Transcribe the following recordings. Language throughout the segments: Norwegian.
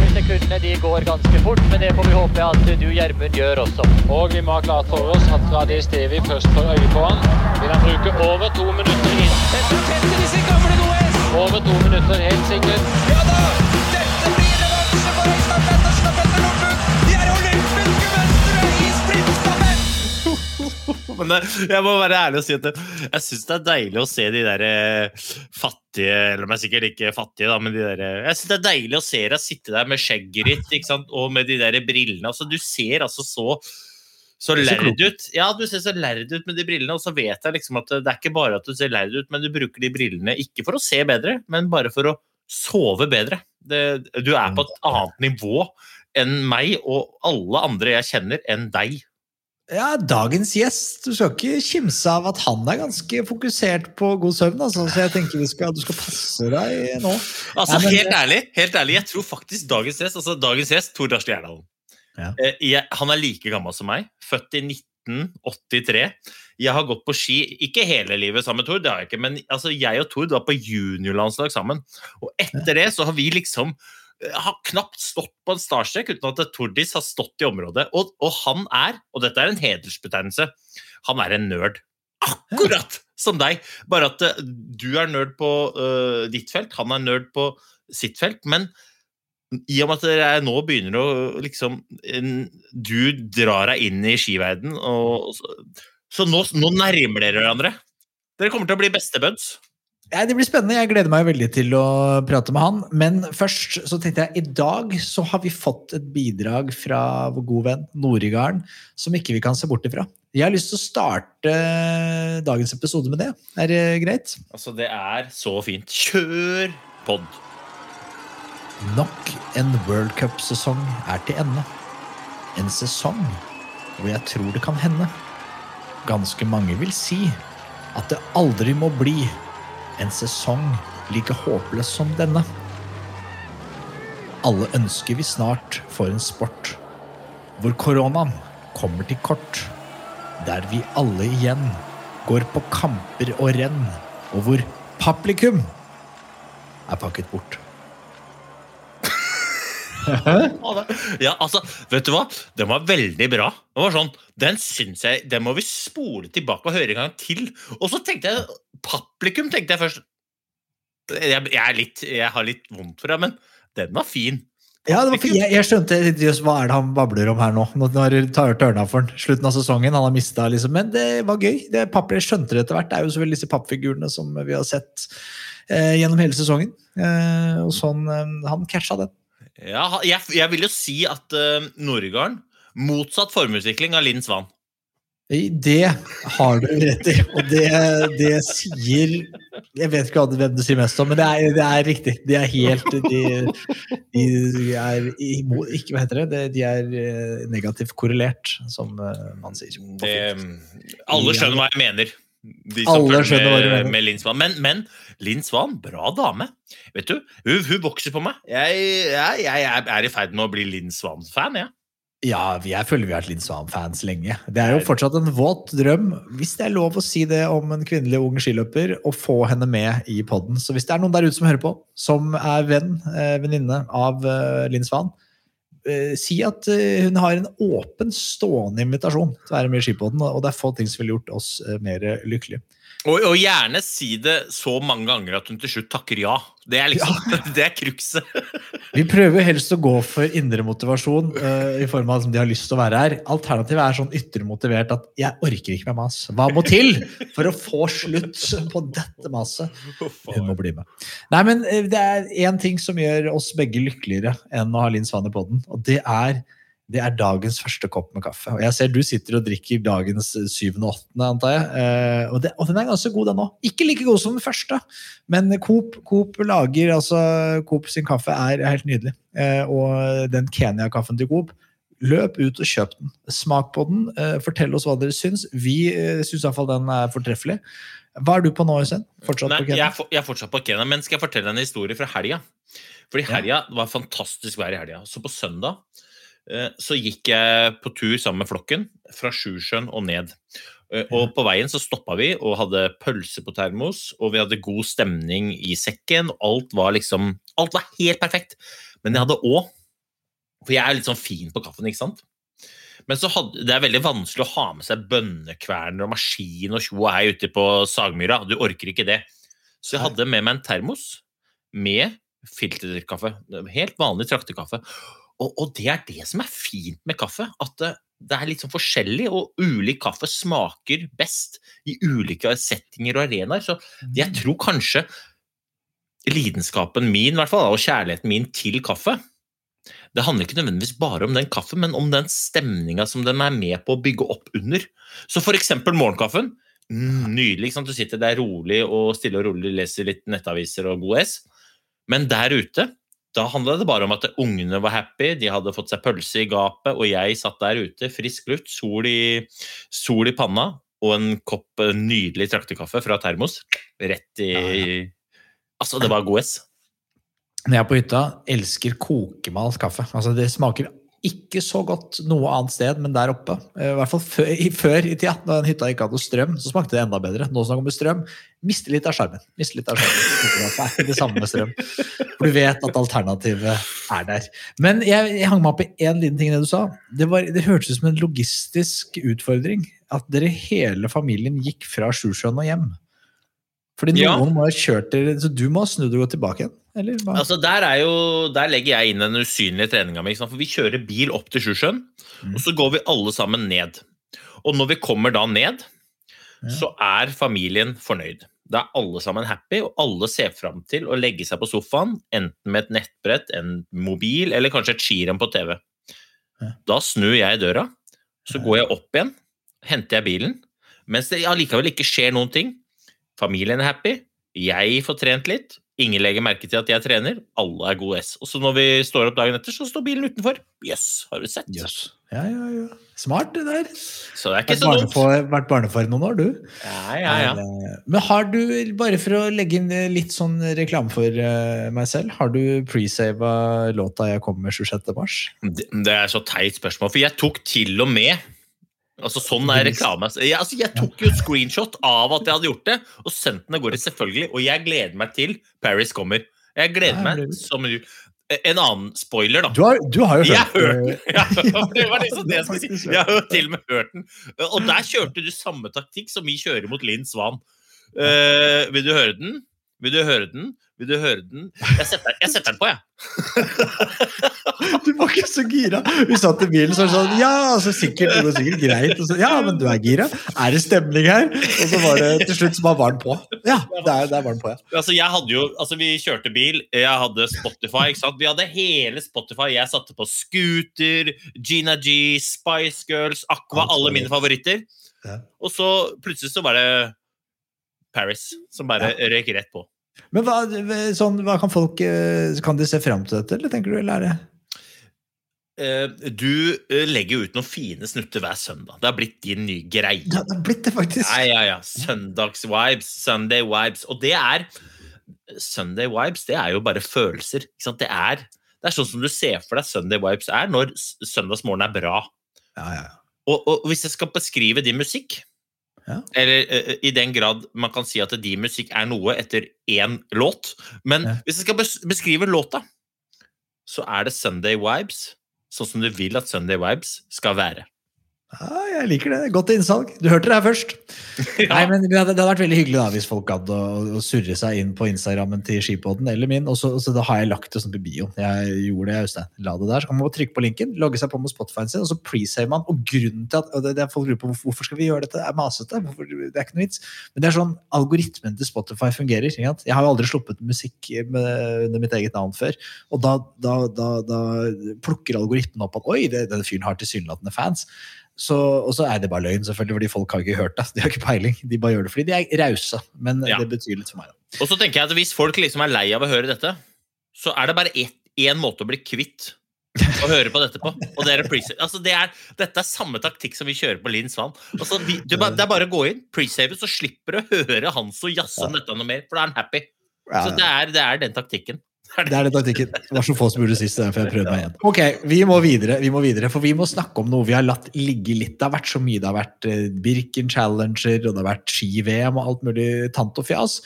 Vi sekundene de går ganske fort, men det får vi håpe at du, Gjermund, gjør også. Og vi må ha klart for oss at fra det stedet vi først får øye på han, vil han bruke over to minutter inn. Over to minutter, helt sikkert. Ja da! Men det, jeg må være ærlig og si at det, jeg syns det er deilig å se de der eh, fattige Eller de er sikkert ikke fattige, da, men de der eh, Jeg syns det er deilig å se deg sitte der med skjegget ditt ikke sant? og med de der brillene. Altså, du ser altså så så lærd ut. Ja, du ser så lærd ut med de brillene, og så vet jeg liksom at det er ikke bare at du ser lærd ut, men du bruker de brillene ikke for å se bedre, men bare for å sove bedre. Det, du er på et annet nivå enn meg og alle andre jeg kjenner, enn deg. Ja, dagens gjest. Du skal ikke kimse av at han er ganske fokusert på god søvn. Altså, så jeg tenker vi skal, du skal passe deg nå. Altså, Nei, men- helt ærlig, helt ærlig, jeg tror faktisk dagens gjest, altså dagens gjest, Tor Darsten Gjerdalen, Ja. eh, han er like gammel som meg, født i 1983. Jeg har gått på ski, ikke hele livet sammen med Tor, det har jeg ikke, men altså, jeg og Tor var på juniorlandslag sammen. Og etter det så har vi liksom har knapt stått på en startstrek uten at Tordis har stått i området. Og, og han er, og dette er en hedersbetegnelse, han er en nerd. Akkurat som deg! Bare at eh, du er nerd på uh, ditt felt, han er nerd på sitt felt. Men i og med at dere nå begynner å liksom en- Du drar deg inn i skiverden, så, så nå, nå nærmer dere hverandre. Dere kommer til å bli bestebuds. Ja, det blir spennende. Jeg gleder meg veldig til å prate med han. Men først så tenkte jeg, i dag så har vi fått et bidrag fra vår gode venn Noregarden som ikke vi kan se bort ifra. Jeg har lyst til å starte dagens episode med det. Er det greit? Altså, det er så fint. Kjør pod! Nok en World Cup-sesong er til ende. En sesong hvor jeg tror det kan hende. Ganske mange vil si at det aldri må bli en sesong like håpløs som denne. Alle ønsker vi snart for en sport hvor koronaen kommer til kort. Der vi alle igjen går på kamper og renn, og hvor publikum er pakket bort. Ja, altså, vet du hva? Den var veldig bra. Den var sånn, den syns jeg Den må vi spole tilbake og høre en gang til. Og så tenkte jeg Publikum, tenkte jeg først. Jeg, jeg, er litt, jeg har litt vondt for det, men den var fin. Ja, det var, jeg, jeg skjønte just, hva er det han babler om her nå. Nå har tar tørna for den. Slutten av sesongen. Han har mista, liksom. Men det var gøy. Det, papp, jeg skjønte det etter hvert. Det er jo selvfølgelig disse pappfigurene som vi har sett eh, gjennom hele sesongen. Eh, og sånn, eh, Han catcha den. Ja, jeg, jeg vil jo si at uh, Norgarden Motsatt formutvikling av Linn Svan. Det har du rett i. Og det, det sier Jeg vet ikke hvem du sier mest om, men det er, det er riktig. De er helt De, de er Ikke hva heter det? De, er eh, negativt korrelert, som eh, man sier. Det, alle skjønner hva jeg mener. De Alle følger skjønner hva du mener. med Linn Svan. Men, men Linn Svan, bra dame. Vet du, hun, hun vokser på meg. Jeg, jeg, jeg er i ferd med å bli Linn Svan-fan, jeg. Ja, vi- jeg føler vi har vært Linn Svan-fans lenge. Det er jo fortsatt en våt drøm, hvis det er lov å si det om en kvinnelig ung skiløper, å få henne med i podden. Så hvis det er noen der ute som hører på, som er venn, eh, venninne av eh, Linn Svan, eh, si at hun har en åpen, stående invitasjon til å være med i Skipodden, og det er få ting som ville gjort oss mer lykkelige. Og, og gjerne si det så mange ganger at hun til slutt takker ja. Det er liksom, det er krukset. Vi prøver helst å gå for indre motivasjon uh, i form av at de har lyst til å være her. Alternativet er sånn ytre motivert at 'jeg orker ikke mer mas'. Hva må til for å få slutt på dette maset? Hun må bli med. Nei, men eh, det er én ting som gjør oss begge lykkeligere enn å ha Linn Svann i poden, og det er det er dagens første kopp med kaffe. Og jeg ser du sitter og drikker dagens syvende og åttende, antar jeg. Eh, og, det, og den er ganske god, den òg. Ikke like god som den første, men Coop, Coop lager altså Coop sin kaffe er helt nydelig. Eh, og den Kenya-kaffen til Coop Løp ut og kjøp den. Smak på den. Eh, fortell oss hva dere syns. Vi eh, syns iallfall den er fortreffelig. Hva er du på nå, Øystein? Fortsatt Nei, på Kenya? jeg, er for- jeg er fortsatt på Kenya, men skal jeg fortelle en historie fra helga? Fordi helga ja. var fantastisk vær i helga. Så på søndag så gikk jeg på tur sammen med flokken fra Sjusjøen og ned. Eh, Og på veien så stoppa vi og hadde pølse på termos, og vi hadde god stemning i sekken. og Alt var liksom Alt var helt perfekt. Men jeg hadde òg For jeg er litt sånn fin på kaffen, ikke sant? Men så hadde, det er veldig vanskelig å ha med seg bønnekverner og maskin og tjo og hei ute på Sagmyra. Du orker ikke det. Så jeg hadde med meg en termos med filterkaffe. Helt vanlig traktekaffe. Og, og det er det som er fint med kaffe. At det, det er litt sånn forskjellig, og ulik kaffe smaker best i ulike settinger og arenaer. Så jeg tror kanskje lidenskapen min, i hvert fall, og kjærligheten min til kaffe det handler ikke nødvendigvis bare om den kaffen, men om den stemninga som den er med på å bygge opp under. Så for eksempel morgenkaffen. Mm, nydelig. sant? Du sitter der rolig og stille og rolig leser litt nettaviser og god S. Men der ute, da handla det bare om at ungene var happy, de hadde fått seg pølse i gapet, og jeg satt der ute, frisk luft, sol i, sol i panna og en kopp eh, nydelig traktekaffe fra termos. Rett i Ja, Altså, det var god S. Når jeg er på hytta, elsker kokemalt kaffe. Altså, det smaker ikke så godt noe annet sted, men der oppe. Eh, I hvert fall før i, tida, da den hytta ikke hadde strøm, så smakte det enda bedre. Nå som det kommer strøm, mister litt av sjarmen. Mister litt av sjarmen. Det er ikke det samme med strøm. For du vet at alternativet er der. Men jeg, jeg hang meg opp i én liten ting det du sa. Det, var, det hørtes ut som en logistisk utfordring. At dere hele familien gikk fra Sjusjøen og hjem. Fordi Ja. noen må ha kjørt dere, så du må ha snudd og gått tilbake igjen? Altså, der, er jo, der legger jeg inn den usynlige treninga mi. For vi kjører bil opp til Sjusjøen, og så går vi alle sammen ned. Og når vi kommer da ned, så er familien fornøyd. Da er alle sammen happy, og alle ser fram til å legge seg på sofaen, enten med et nettbrett, en mobil eller kanskje et skirenn på TV. Ja. Da snur jeg døra, så går jeg opp igjen, henter jeg bilen, mens det allikevel ikke skjer noen ting. Familien er happy, jeg får trent litt, ingen legger merke til at jeg trener, alle er god S. Og så når vi står opp dagen etter, så står bilen utenfor. Jøss, har du sett? Yes. Ja, ja, ja. Smart, det der. Så det er ikke Vært så dumt. barnefar, vært barnefar noen år, du. Ja, ja, ja. Eh, Men har du, bare for å legge inn litt sånn reklame for eh, meg selv, har du presava låta jeg kom med 26. mars? Det, det er så teit spørsmål, for jeg tok til og med Altså Sånn er reklame. Jeg, altså, jeg tok jo screenshot av at jeg hadde gjort det, og sendte den av gårde, selvfølgelig. Og jeg gleder meg til Paris kommer. Jeg gleder meg som en En annen spoiler, da. Du har, du har jo hørt hørt den! Ja, det var liksom det jeg skulle si. Jeg har til og med hørt den. Og der kjørte du samme taktikk som vi kjører mot Linn Svan. Uh, vil du høre den? Vil du høre den? Vil du høre den? Jeg setter, jeg setter den på, jeg. Du var ikke så gira! Vi satt i bilen så sånn Ja, altså sikkert, det går sikkert greit. Så, ja, men du er gira? Er det stemning her? Og så var det til slutt som var varm på. Ja, det er, det er varm på, ja. Altså, jeg hadde jo, altså Vi kjørte bil, jeg hadde Spotify. ikke sant? Vi hadde hele Spotify. Jeg satte på Scooter, Gina G, Spice Girls, Aqua, alle mine favoritter. Ja. Og så plutselig så var det Paris som bare røyk rett på. Men hva, sånn, hva kan folk eh, Kan de se fram til dette, eller tenker du? Eller er det du eh, legger jo ut noen fine snutter hver søndag. Det har blitt din nye greie. Ja, det har blitt det, faktisk. Ja, ja, ja. Søndags-vibes, Sunday-vibes. Og det er Sunday-vibes, det er jo bare følelser. Ikke sant? Det er, det er sånn som du ser for deg Sunday-vibes er når søndagsmorgen er bra. Ja, ja. Og, og hvis jeg skal beskrive din musikk, Ja. eller uh, i den grad man kan si at din musikk er noe etter én låt Men hvis jeg skal beskrive låta, så er det Sunday Vibes, sånn som du vil at Sunday Vibes skal være. Ja, jeg liker det. Godt innsalg. Du hørte det her først. Nei, men Det hadde vært veldig hyggelig da, hvis folk gadd å, å surre seg inn på Instagrammen til Skipodden eller min. Og så, og så da har jeg lagt det sånn på bio. Jeg gjorde det, Øystein. La det der. Så kan man trykke på linken, logge seg på med Spotify-en sin, og så presaver man. Og grunnen til at og det, det er Folk lurer på hvorfor, skal vi gjøre dette, det er masete. Hvorfor, det er ikke noe vits. Men det er sånn algoritmen til Spotify fungerer. Ikke sant? Jeg har jo aldri sluppet musikk med, under mitt eget navn før. Og da, da, da, plukker algoritmen opp at oi, det, denne fyren har tilsynelatende fans. Så, og så er det bare løgn, selvfølgelig, fordi folk har ikke hørt det. De har ikke peiling. De bare gjør det fordi de er rause. Men Ja. det betyr litt for meg. da. Og så tenker jeg at Hvis folk liksom er lei av å høre dette, så er det bare én måte å bli kvitt å høre på dette på. Og det er altså det er, Dette er samme taktikk som vi kjører på Linn Svan. Altså, vi, du, det er bare å gå inn, presave, så slipper du å høre Hanso jazze om dette noe mer, for da er han happy. Så det er, det er den taktikken. Det er den taktikken. Det var så få som gjorde det sist, derfor jeg prøvde meg igjen. Ok, vi må videre, vi må videre, for vi må snakke om noe vi har latt ligge litt. Det har vært så mye. Det har vært eh, Birken Challenger, og det har vært ski-VM og alt mulig tant og fjas.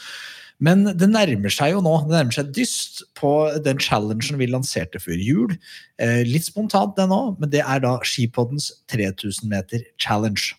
Men det nærmer seg jo nå, det nærmer seg dyst på den challengen vi lanserte før jul. Eh, litt spontant det nå, men det er da Skipoddens 3000 meter challenge.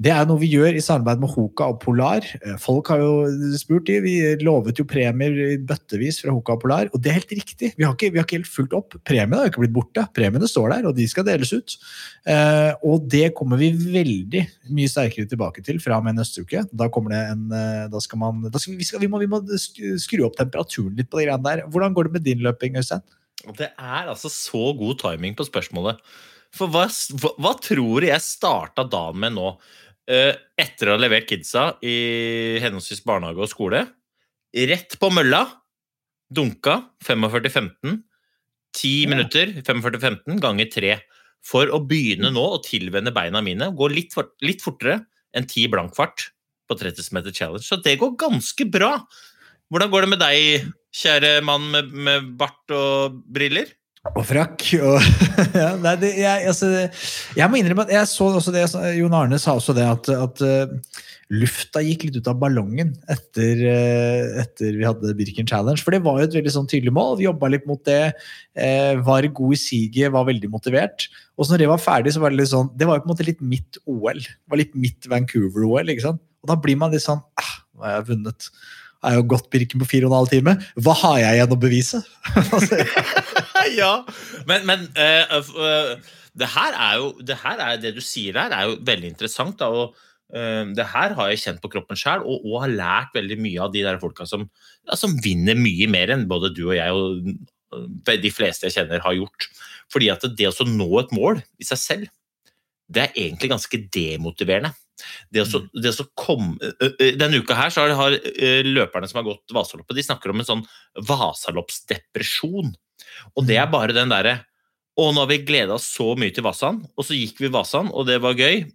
Det er noe vi gjør i samarbeid med Hoka og Polar. Eh, Folk har jo spurt de, Vi lovet jo premier bøttevis fra Hoka og Polar, og det er helt riktig. Vi har ikke, vi har ikke helt fulgt opp. Premiene har jo ikke blitt borte. Premiene står der, og de skal deles ut. Eh, og det kommer vi veldig mye sterkere tilbake til fra og med neste uke. Da kommer det en eh, Da skal man da skal vi, skal, vi, må, vi må skru opp temperaturen litt på de greiene der. Hvordan går det med din løping, Øystein? Det er altså så god timing på spørsmålet. For hva, hva, hva tror jeg starta dagen med nå? Uh, etter å ha levert kidsa i henholdsvis barnehage og skole. Rett på mølla. Dunka 45-15. 10 minutter 45-15 ganger 3. For å begynne nå å tilvenne beina mine. Gå litt, fort- litt fortere enn 10 blankfart på 30 meter challenge. Så det går ganske bra. Hvordan går det med deg, kjære mann med, med bart og briller? Og frakk. Og, ja, nei, det, jeg, altså, jeg må innrømme at jeg så også det, Jon Arne sa også det at, at uh, lufta gikk litt ut av ballongen etter, uh, etter vi hadde Birken Challenge. For det var jo et veldig sånn tydelig mål. Vi jobba litt mot det. Uh, var god i siget, var veldig motivert. Og så når det var ferdig, så var det litt sånn Det var jo på en måte litt mitt OL. Det var litt mitt Vancouver-OL. ikke sant? Og da blir man litt sånn ah, Nå har jeg vunnet. Jeg har jo gått Birken på fire og en halv time. Hva har jeg igjen å bevise? Ja, men, men uh, eh, det her er jo det, her er, det du sier her, er jo veldig interessant. Da, og uh, Det her har jeg kjent på kroppen sjøl, og, og har lært veldig mye av de der folka som, ja, som vinner mye mer enn både du og jeg og de fleste jeg kjenner, har gjort. Fordi at det å nå et mål i seg selv, det er egentlig ganske demotiverende. Det å, så- det å så komme, ø- ø- denne uka her så har, løperne som har gått Vasaloppet, de snakker om en sånn Vasaloppsdepresjon. Og det er bare den derre Å, nå har vi gleda oss så mye til Vasan, og så gikk vi Vasan, og det var gøy.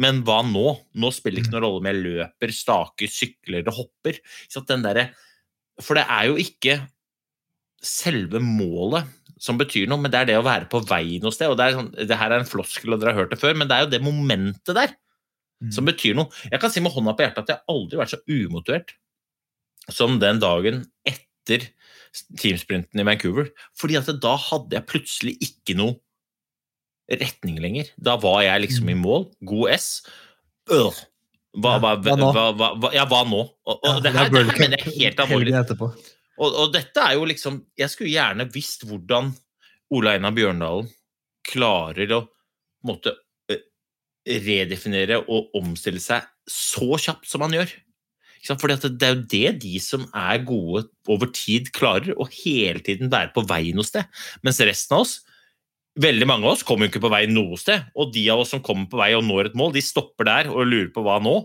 Men hva nå? Nå spiller det ikke noen rolle om jeg løper, staker, sykler eller hopper. Derre- For det er jo ikke selve målet som betyr noe, men det er det å være på vei noe sted. og Det, er sånn, det her er en floskel, og dere har hørt det før, men det er jo det momentet der som betyr noe. Jeg kan si med hånda på hjertet at jeg aldri har vært så umotivert som den dagen etter teamsprinten i Vancouver. Fordi at da hadde jeg plutselig ikke noe retning lenger. Da var jeg liksom i mål. God S. Øh. Hva, hva, hva hva, ja, hva nå? Og, og Ja, det, er her, det her mener jeg helt alvorlig. Og, og dette er jo liksom Jeg skulle gjerne visst hvordan Ola Einar Bjørndalen klarer å eh, redefinere og omstille seg så kjapt som man gjør. At det er jo det de som er gode over tid, klarer. Å hele tiden være på vei noe sted. Mens resten av oss, veldig mange av oss, kommer jo ikke på vei noe sted. Og de av oss som kommer på vei og når et mål, de stopper der og lurer på hva nå.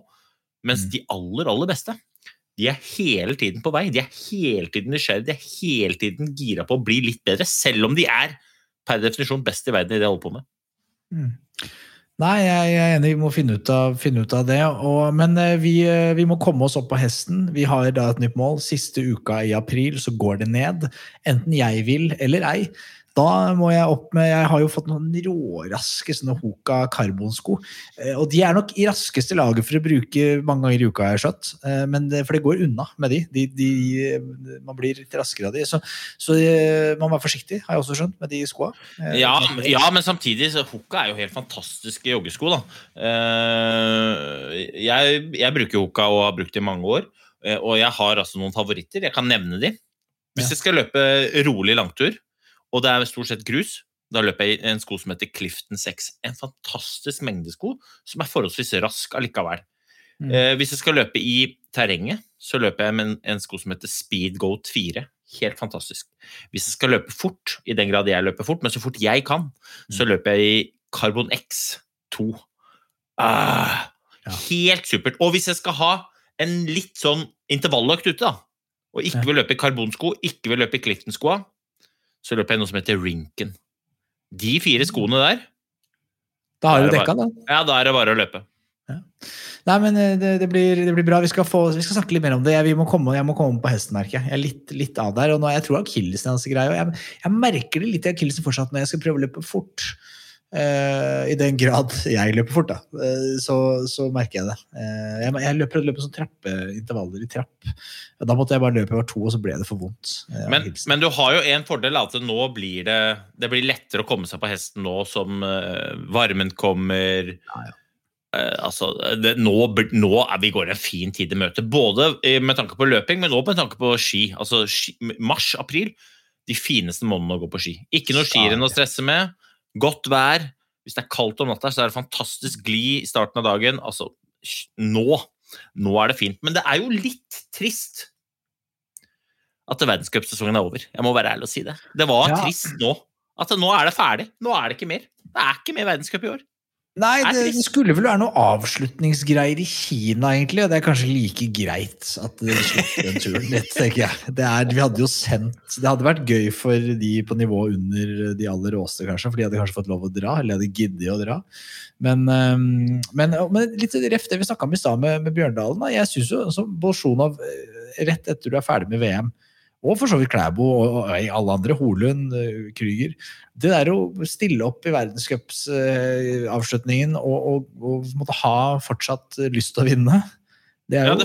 Mens de aller, aller beste, de er hele tiden på vei. De er hele tiden nysgjerrige, de er hele tiden gira på å bli litt bedre, selv om de er per definisjon best i verden i det de holder på med. Nei, jeg er enig, vi må finne ut av, finne ut av det. Og, men eh, vi, eh, vi må komme oss opp på hesten. Vi har da et nytt mål. Siste uka i april så går det ned. Enten jeg vil eller ei. Da må jeg opp med Jeg har jo fått noen råraske sånne Hoka karbonsko. Eh, Og de er nok i raskeste laget for å bruke mange ganger i uka, har jeg skjønt. Eh, Men det, for det går unna med de. de, de man blir litt raskere av de. Så, så eh, man må være forsiktig, har jeg også skjønt, med de skoa. Eh, Ja, ja, men samtidig så Hoka er jo helt fantastiske joggesko. da. Eh, jeg, jeg bruker Hoka og har brukt det i mange år. eh, Og jeg har altså noen favoritter. Jeg kan nevne de. Hvis jeg skal løpe rolig langtur, og det er stort sett grus, da løper jeg i en sko som heter Clifton 6. En fantastisk mengdesko som er forholdsvis rask allikevel. Mm. Eh, hvis jeg skal løpe i terrenget, så løper jeg med en, en sko som heter Speedgoat 4. Helt fantastisk. Hvis jeg skal løpe fort, i den grad jeg løper fort, men så fort jeg kan, så løper jeg i Carbon X2. Ah, Ja. Helt supert. Og hvis jeg skal ha en litt sånn intervalløkt ute, da, og ikke vil løpe i karbonsko, ikke vil løpe i Clifton-skoa, så løper jeg noe som heter Rinken. De fire skoene der, Da har du dekka, da. ja, da er det bare å løpe. Nei, men eh, det, det, blir, det blir bra. Vi skal, få, vi skal snakke litt mer om det. Jeg, vi må komme, jeg må komme på hesten, merker jeg. Jeg er litt, litt av der. Og nå, jeg tror akillesen er ganske grei. Jeg, jeg merker det litt i akillesen fortsatt når jeg skal prøve å løpe fort. Eh, I den grad jeg løper fort, da. Eh, så, så merker jeg det. Eh, jeg, jeg løper, løper sånn trappeintervaller i trapp. Da måtte jeg bare løpe over to, og så ble det for vondt. Men, men du har jo en fordel, at nå blir det Det blir lettere å komme seg på hesten nå som varmen kommer. Ja, ja. Altså, det, nå, nå er vi går en fin tid i møte, både med tanke på løping, men også med tanke på ski. Altså ski, Mars-april, de fineste månedene å gå på ski. Ikke noe skirenn å stresse med. Godt vær. Hvis det er kaldt om natta, så er det fantastisk glid i starten av dagen. Altså, nå. Nå er det fint. Men det er jo litt trist at verdenscupsesongen er over. Jeg må være ærlig og si det. Det var Ja. trist nå. At nå er det ferdig. Nå er det ikke mer. Det er ikke mer verdenscup i år. Nei, det, det skulle vel være noe avslutningsgreier i Kina, egentlig. Og det er kanskje like greit at det slutter den turen litt, tenker jeg. Det, er, vi hadde jo sendt Det hadde vært gøy for de på nivå under de aller råeste, kanskje. For de hadde kanskje fått lov å dra, eller hadde giddet å dra. Men, men, men litt ref det vi snakka om i stad med, med Bjørndalen. Da. Jeg syns jo altså, Bolsjunov, eh, rett etter du er ferdig med VM, og for så vidt Klæbo og, og alle andre, Holund, eh, Krüger Det der å stille opp i verdenscupsavslutningen og, og, og måtte ha fortsatt lyst til å vinne, det er Ja, jo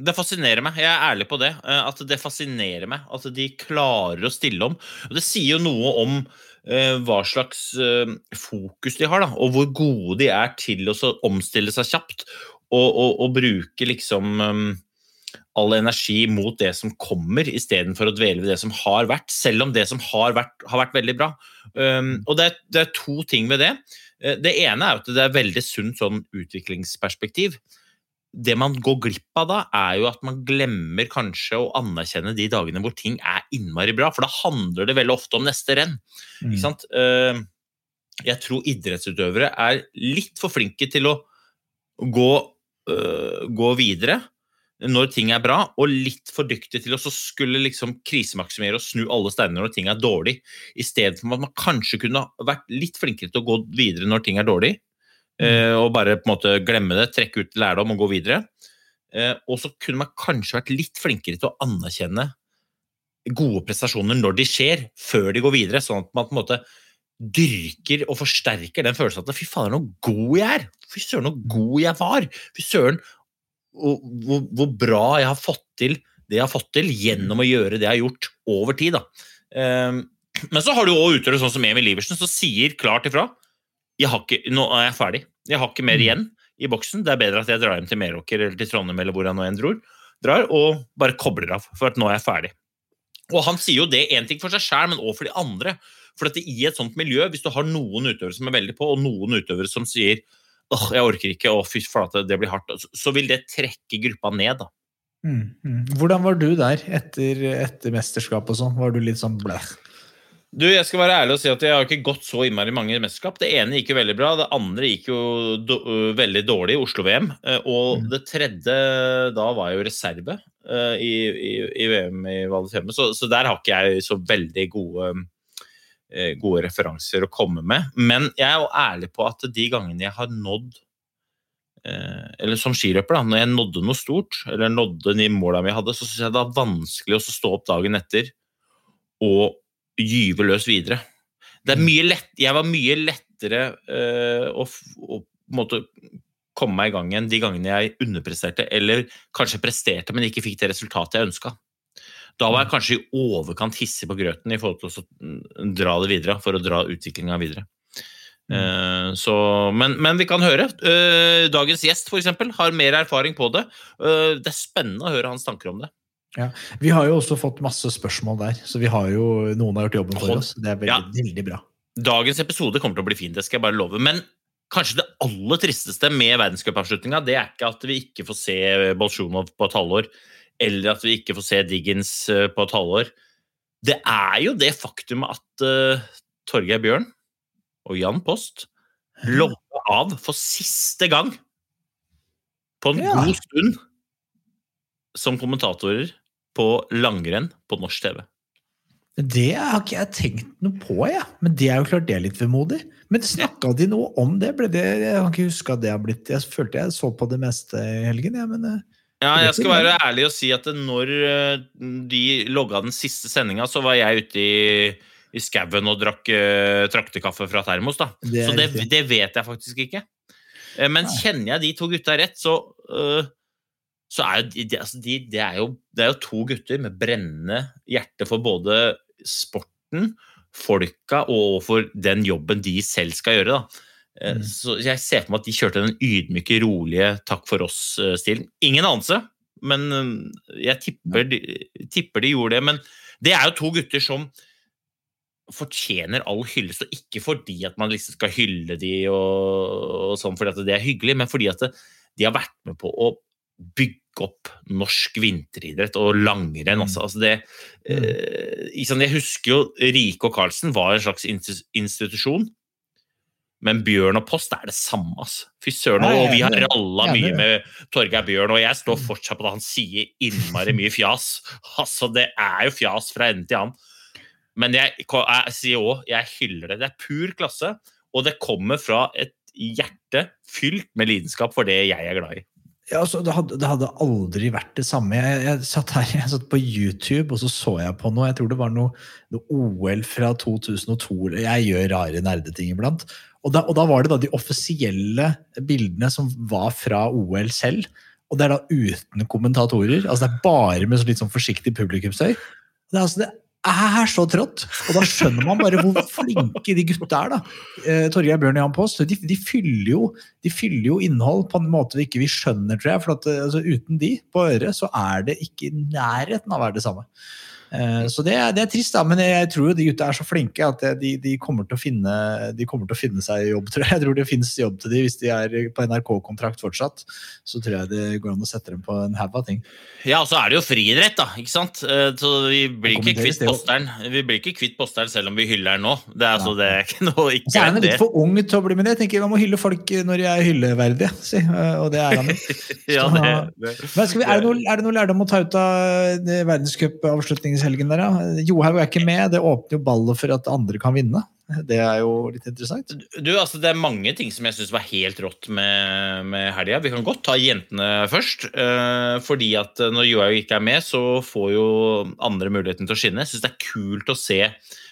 Det fascinerer meg. Jeg er ærlig på det. eh, At det fascinerer meg at de klarer å stille om. Og det sier jo noe om eh, hva slags eh, fokus de har, da, og hvor gode de er til å så omstille seg kjapt og, og, og bruke liksom eh, all energi mot det som kommer, istedenfor å dvele ved det som har vært, selv om det som har vært, har vært veldig bra. Um, og det er, det er to ting ved det. Eh, Det ene er at det er veldig sunt sånn utviklingsperspektiv det man går glipp av da, er jo at man glemmer kanskje å anerkjenne de dagene hvor ting er innmari bra, for da handler det veldig ofte om neste renn. Mm. Ikke sant? Eh, Jeg tror idrettsutøvere er litt for flinke til å gå, øh, gå videre når ting er bra, og litt for dyktig til å så skulle liksom krisemaksimere og snu alle steiner når ting er dårlig, i stedet for at man kanskje kunne vært litt flinkere til å gå videre når ting er dårlig, mm. og bare på en måte glemme det, trekke ut lærdom og gå videre. Eh, Og så kunne man kanskje vært litt flinkere til å anerkjenne gode prestasjoner når de skjer, før de går videre, sånn at man på en måte dyrker og forsterker den følelsen at fy fader, så god jeg er! Fy søren, så god jeg var! Fy søren, hvor, hvor, bra jeg har fått til det jeg har fått til gjennom å gjøre det jeg har gjort over tid. Da. Ehm, men så har du òg utøvere sånn som Emil Iversen, som sier klart ifra jeg har ikke, nå er jeg ferdig. Jeg har ikke mer igjen i boksen. Det er bedre at jeg drar hjem til Meråker eller til Trondheim eller hvor jeg nå enn drar, og bare kobler av, for at nå er jeg ferdig. Og han sier jo det én ting for seg sjøl, men òg for de andre. For at i et sånt miljø, hvis du har noen utøvere som er veldig på, og noen utøvere som sier åh, jeg orker ikke, å fy flate, det blir hardt, så- så vil det trekke gruppa ned. da. Mm, mm. Hvordan var du der etter, etter mesterskap og sånn? Var du litt sånn blæh? Du, Jeg skal være ærlig og si at jeg har ikke gått så innmari mange mesterskap. Det ene gikk jo veldig bra, det andre gikk jo do, veldig dårlig i Oslo-VM. Og Mm. det tredje, da var jeg jo reserve i, i, i VM i Val hjemme, så, så der har ikke jeg så veldig gode, gode referanser å komme med. Men jeg er jo ærlig på at de gangene jeg har nådd eh, eller som skiløper, da, når jeg nådde noe stort, eller nådde de måla vi hadde, så syns jeg det er vanskelig å stå opp dagen etter og gyve løs videre. Det er mye lett, jeg var mye lettere eh, å, å måte komme meg i gang igjen de gangene jeg underpresterte, eller kanskje presterte, men ikke fikk det resultatet jeg ønska. Da var jeg kanskje i overkant hissig på grøten i forhold til å mm, dra det videre, for å dra utviklinga videre. Eh, så, men, men vi kan høre. Eh, dagens gjest for eksempel, har mer erfaring på det. Eh, det er spennende å høre hans tanker om det. Vi har jo også fått masse spørsmål der, så vi har jo, noen har gjort jobben for oss. Det er veldig, Ja. veldig bra. Dagens episode kommer til å bli fin, det skal jeg bare love. Men kanskje det aller tristeste med verdenscupavslutninga, det er ikke at vi ikke får se Bolsjunov på et halvår, eller at vi ikke får se Diggins eh, på et halvår. Det er jo det faktum at uh, Torgeir Bjørn og Jan Post logga av for siste gang på en Ja. god stund som kommentatorer på langrenn på norsk TV. Det har ikke jeg tenkt noe på, jeg. Men det er jo klart det er litt vemodig. Men snakka de noe om det? Det? Jeg kan ikke huske at det har blitt Jeg følte jeg så på det meste i helgen, jeg, men eh, Ja, jeg skal være ærlig og si at når eh, de logga den siste sendinga, så var jeg ute i, i skauen og drakk uh, traktekaffe fra termos, da. Det så det, det vet jeg faktisk ikke. Men men kjenner jeg de to gutta rett, så, uh, så er jo de, de, altså de, det, er jo, det er jo to gutter med brennende hjerte for både sporten, folka og for den jobben de selv skal gjøre. da. Eh, Mm. Så jeg ser for meg at de kjørte den ydmyke, rolige 'takk for oss'-stilen. Ingen anelse, men eh, jeg tipper de, tipper de gjorde det. Men det er jo to gutter som fortjener all hyllest, og ikke fordi at man liksom skal hylle de og, og sånn fordi at det er hyggelig, men fordi at det, de har vært med på å bygge opp norsk vinteridrett og langrenn. Altså. Altså det, eh, jeg husker jo Rike og Karlsen var en slags insti- institusjon. Men Bjørn og Post er det samme. Altså. Fy søren, og vi har ralla mye med Torgeir Bjørn, og jeg står fortsatt på at han sier innmari mye fjas. Altså, det er jo fjas fra ende til annen. Men jeg, jeg sier òg, jeg hyller det. Det er pur klasse, og det kommer fra et hjerte fylt med lidenskap for det jeg er glad i. Ja, altså, det, hadde, det hadde aldri vært det samme. Jeg, jeg satt her jeg satt på YouTube og så så jeg på noe. Jeg tror det var noe, noe OL fra 2002. Jeg gjør rare nerdeting iblant. Og da, og da var det da de offisielle bildene som var fra OL selv. Og det er da uten kommentatorer. altså Det er bare med så litt sånn forsiktig publikumsøy. Det er, altså, det er så trått! Og da skjønner man bare hvor flinke de gutta er. da. Eh, Torgeir Bjørn og Jan Post de, de, fyller jo, de fyller jo innhold på en måte vi ikke vi skjønner, tror jeg. For at, eh, altså, uten de på øret, så er det ikke i nærheten av å være det samme. Eh, Så det er, det er trist, da, men jeg tror jo de gutta er så flinke at de, de, kommer til finne, de kommer til å finne seg jobb. tror Jeg Jeg tror det finnes jobb til de hvis de er på NRK-kontrakt fortsatt. Så tror jeg det går an å sette dem på en haug av ting. Ja, og så er det jo friidrett, da. ikke sant? Eh, Så vi blir ikke kvitt posteren Vi blir ikke kvitt posteren selv om vi hyller den nå. Det er, altså, det er ikke noe ikke så er han litt for ung til å bli med det. Jeg tenker Man må hylle folk når de er hylleverdige, si. Eh, og det er han jo. Ja, det, det. Men vi, er, det noe, er det noe lærdom å ta ut av det verdenscupavslutningshelgen der, ja. Johaug er ikke med. Det åpner jo ballet for at andre kan vinne. Det er jo litt interessant. Du, altså Det er mange ting som jeg syns var helt rått med, med helga. Vi kan godt ta jentene først. Uh, fordi at når Johaug ikke er med, så får jo andre muligheten til å skinne. Jeg syns det er kult å se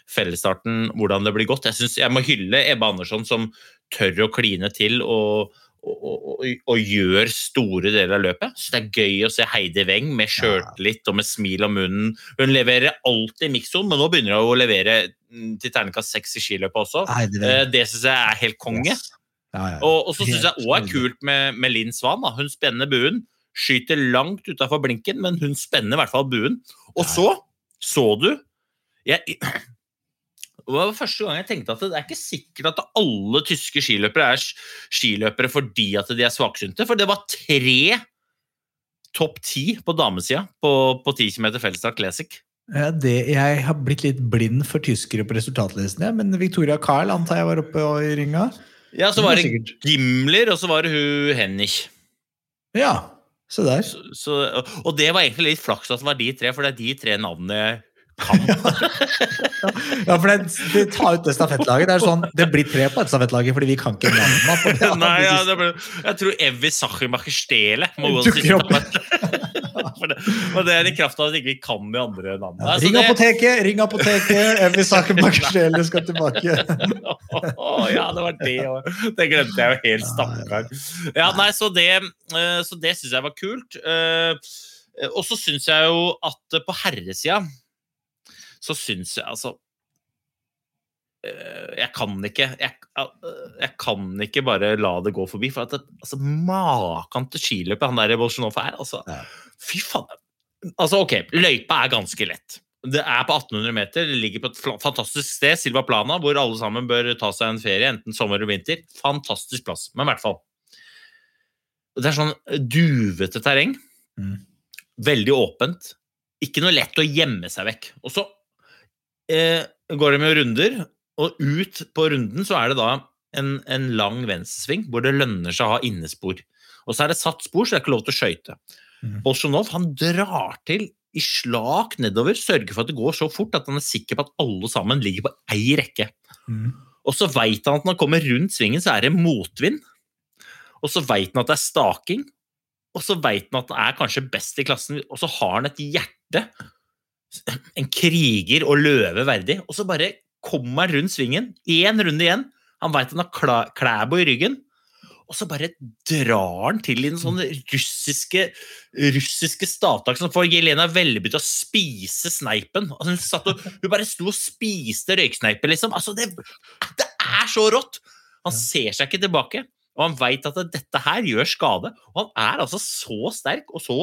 fellesstarten, hvordan det blir gått. Jeg, synes, jeg må hylle Ebbe Andersson som tør å kline til og, og, og, og gjør store deler av løpet. Så det er gøy å se Heidi Weng med sjøltillit og med smil om munnen. Hun leverer alltid mixzone, men nå begynner hun å levere mm, til terningkast seks i skiløpet også. Nei, det, Eh, syns jeg er helt konge. Yes. Ja, ja. Og, og så syns jeg òg er kult med, med Linn Svan. Da. Hun spenner buen. Skyter langt utafor blinken, men hun spenner i hvert fall buen. Og så så du jeg, Det var første gang jeg tenkte at det er ikke sikkert at alle tyske skiløpere er skiløpere fordi at de er svaksynte. For det var tre topp ti på damesida på, på 10 km fellesstart Classic. Ja, det, jeg har blitt litt blind for tyskere på resultatlistene, men Victoria Carl antar jeg var oppe og i ringa. Ja, så Det var var det. Gimler, og så var det hun Hennig. Ja, se der. Så, så, og det var egentlig litt flaks at det var de tre, for det er de tre navnene jeg kan. Ja, for det, det tar ut det stafettlaget. Det er sånn, det blir tre på et stafettlaget fordi vi kan ikke navnet. det. Nei, ja, det ble, jeg tror Evy Sachermacher Stele må gå til det, og det er i kraft av at ikke vi kan de andre navnene. Ja, ring apoteket! Ring apoteket! Evy Saken Bakkesjele skal tilbake. oh, ja, det var det òg. Det glemte jeg jo helt stakkar. Ja, nei, så det, eh, så det syns jeg var kult. Eh, Og så syns jeg jo at på herresida så syns jeg altså eh, Jeg kan ikke jeg, jeg kan ikke bare la det gå forbi. For at det, altså, maken til skiløpet han der Bolsjunov er, altså Ja. Fy faen. Altså, ok, løypa er ganske lett. Det er på 1800 meter, det ligger på et fantastisk sted, Silva Plana, hvor alle sammen bør ta seg en ferie, enten sommer eller vinter. Fantastisk plass, men i hvert fall. Det er sånn duvete terreng. Mm. Veldig åpent. Ikke noe lett å gjemme seg vekk. Og så eh, går de med runder, og ut på runden så er det da en, en lang venstresving hvor det lønner seg å ha innespor. Og så er det satt spor, så det er ikke lov til å skøyte. Mm. Bolsjunov han drar til i slak nedover, sørger for at det går så fort at han er sikker på at alle sammen ligger på ei rekke. Mm. Og så veit han at når han kommer rundt svingen, så er det motvind. Og så veit han at det er staking. Og så veit han at han er kanskje best i klassen, og så har han et hjerte. En kriger og løve verdig. Og så bare kommer han rundt svingen. Én runde igjen. Han veit han har Klæbo i ryggen. Og så bare drar han til i den sånne russiske, russiske stavtak som får Jelena Velby til å spise sneipen. Altså, hun, satt og, hun bare sto og spiste røyksneipen liksom. Altså, det, det er så rått! Han ser seg ikke tilbake, og han veit at dette her gjør skade. Og han er altså så sterk og så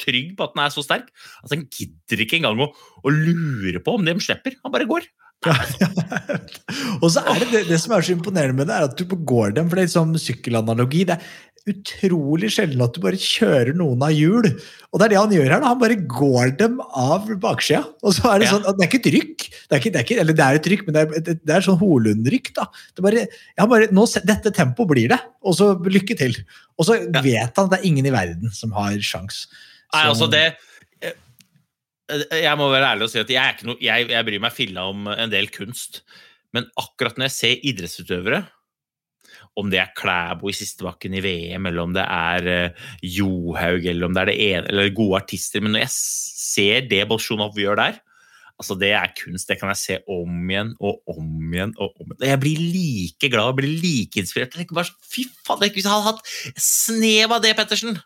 trygg på at den er så sterk at han gidder ikke engang å, å lure på om de slipper. Han bare går. Ja, ja. Og så er det, det det som er så imponerende med det, er at du går dem, for det er liksom sykkelanalogi. Det er utrolig sjelden at du bare kjører noen av hjul. Og det er det han gjør her. da, Han bare går dem av baksida. Og så er det Ja. sånn, at det er ikke et rykk. Det er ikke, det er ikke, eller det er et rykk, men det er, det er sånn Holund-rykk. da. Det bare, bare, nå, Dette tempoet blir det, og så lykke til. Og så vet han at det er ingen i verden som har sjans. Nei, altså det eh, Jeg må være ærlig og si at jeg, er ikke noe, jeg, jeg bryr meg filla om en del kunst. Men akkurat når jeg ser idrettsutøvere, om det er Klæbo i siste bakken i VM, eller om det er eh, Johaug, eller om det er det ene, eller gode artister Men når jeg ser det Bolsjunov gjør der, altså det er kunst. Det kan jeg se om igjen og om igjen. og om igjen. Jeg blir like glad og blir like inspirert. Jeg tenker bare, Fy faen, hvis jeg hadde hatt snev av det, Pettersen!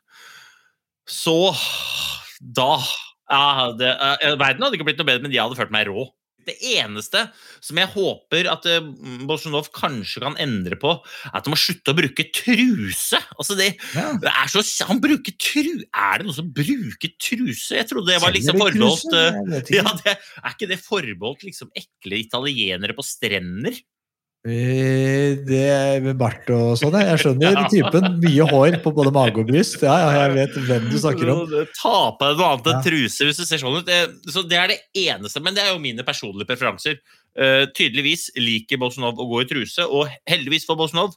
Så da ja, det, eh, Verden hadde ikke blitt noe bedre, men de hadde følt meg rå. Det eneste som jeg håper at uh, Bolsjunov kanskje kan endre på, er at de må slutte å bruke truse. Altså det, Ja. det er så, han bruker tru... Er det noen som bruker truse? Jeg trodde det var liksom forbeholdt eh, ja, det, Er ikke det forbeholdt liksom ekle italienere på strender? Eh, Det med bart og sånn, jeg skjønner Ja. typen. Mye hår på både mage og bryst. Ja, ja, jeg vet hvem du snakker om. Ta på deg noe annet enn truse hvis du ser sånn ut. Så det er det eneste, men det er jo mine personlige preferanser. Eh, tydeligvis liker Bolsonov å gå i truse, og heldigvis for Bolsonov,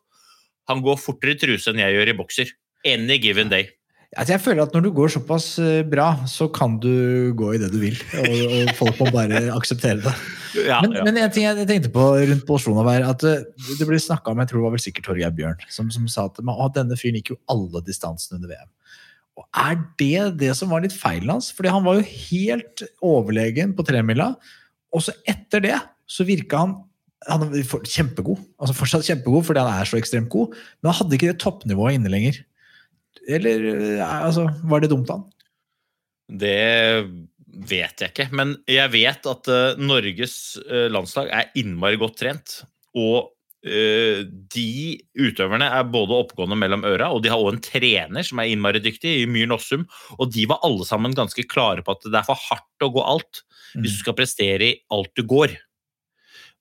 han går fortere i truse enn jeg gjør i bokser. Any given day. Altså, jeg føler at når du går såpass eh, bra, så kan du gå i det du vil. Og, og folk må bare akseptere det. Ja, Men, ja. men en ting jeg tenkte på rundt Bolsjunov, er at eh, det ble snakka om jeg tror det var vel sikkert Torgeir Bjørn, som, som sa at «Men, å, denne fyren gikk jo alle distansene under VM. Og Er det det som var litt feilen hans? Fordi han var jo helt overlegen på tremila, og så etter det så virka han han er kjempegod. Altså Fortsatt kjempegod fordi han er så ekstremt god, men han hadde ikke det toppnivået inne lenger. Eller eh, altså, var det dumt av han? Det vet jeg ikke, men jeg vet at uh, Norges uh, landslag er innmari godt trent. Og uh, de utøverne er både oppgående mellom øra, og de har også en trener som er innmari dyktig, i Myhr Nossum. Og de var alle sammen ganske klare på at det er for hardt å gå alt hvis du skal prestere i alt du går.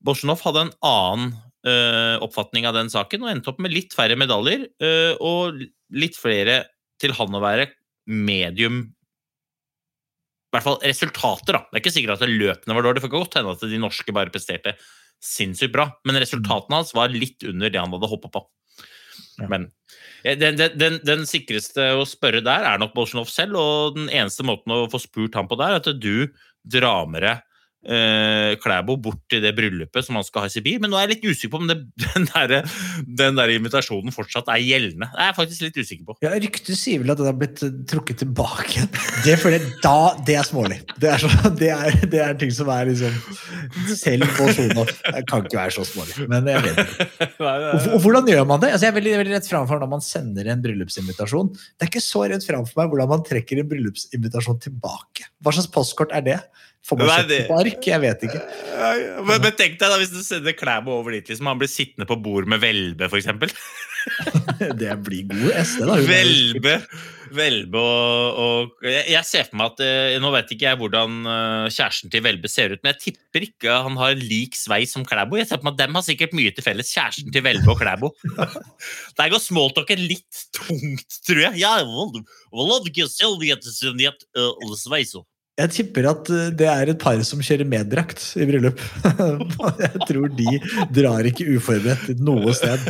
Bolsjunov hadde en annen oppfatning av den saken og endte opp med litt færre medaljer og litt flere til han å være medium i hvert fall resultater, da. Det er ikke sikkert at løpene var dårlige. Det kan godt hende at de norske bare presterte sinnssykt bra, men resultatene hans var litt under det han hadde hoppa på. Ja. Men den, den, den, den sikreste å spørre der er nok Bolsjunov selv, og den eneste måten å få spurt ham på der, er at du drar med deg eh, Klæbo bort til det bryllupet som han skal ha i Sibir. Men nå er jeg litt usikker på om det, den, der, den der invitasjonen fortsatt er gjeldende. Det er jeg faktisk litt usikker på. Ja, Ryktet sier vel at den har blitt eh, trukket tilbake. Det føler jeg da, det er smålig. Det er, så, det, er, det er ting som er liksom Selv på sona kan ikke være så smålig. Men jeg vet ikke. Og hvordan gjør man det? Altså, jeg er veldig, veldig rett framfor når man sender en bryllupsinvitasjon. Det er ikke så rett framfor meg hvordan man trekker en bryllupsinvitasjon tilbake. Hva slags postkort er det? Får man Nei, sett det det- på ark? Jeg vet ikke. Men, men tenk deg da hvis du sender Klæbo over dit, liksom. Han blir sittende på bord med Velbe, eksempel. Det blir god SD, da. Velbe, Velbe og, og jeg, jeg ser for meg at eh, Nå vet ikke jeg hvordan eh, kjæresten til Velbe ser ut, men jeg tipper ikke han har lik sveis som Klæbo. Jeg ser for meg at Dem har sikkert mye til felles, kjæresten til Velbe og Klæbo. Der går smalltalken litt tungt, tror jeg. Ja, Jeg tipper at eh, det er et par som kjører meddrakt i bryllup. Jeg tror de drar ikke uforberedt noe sted.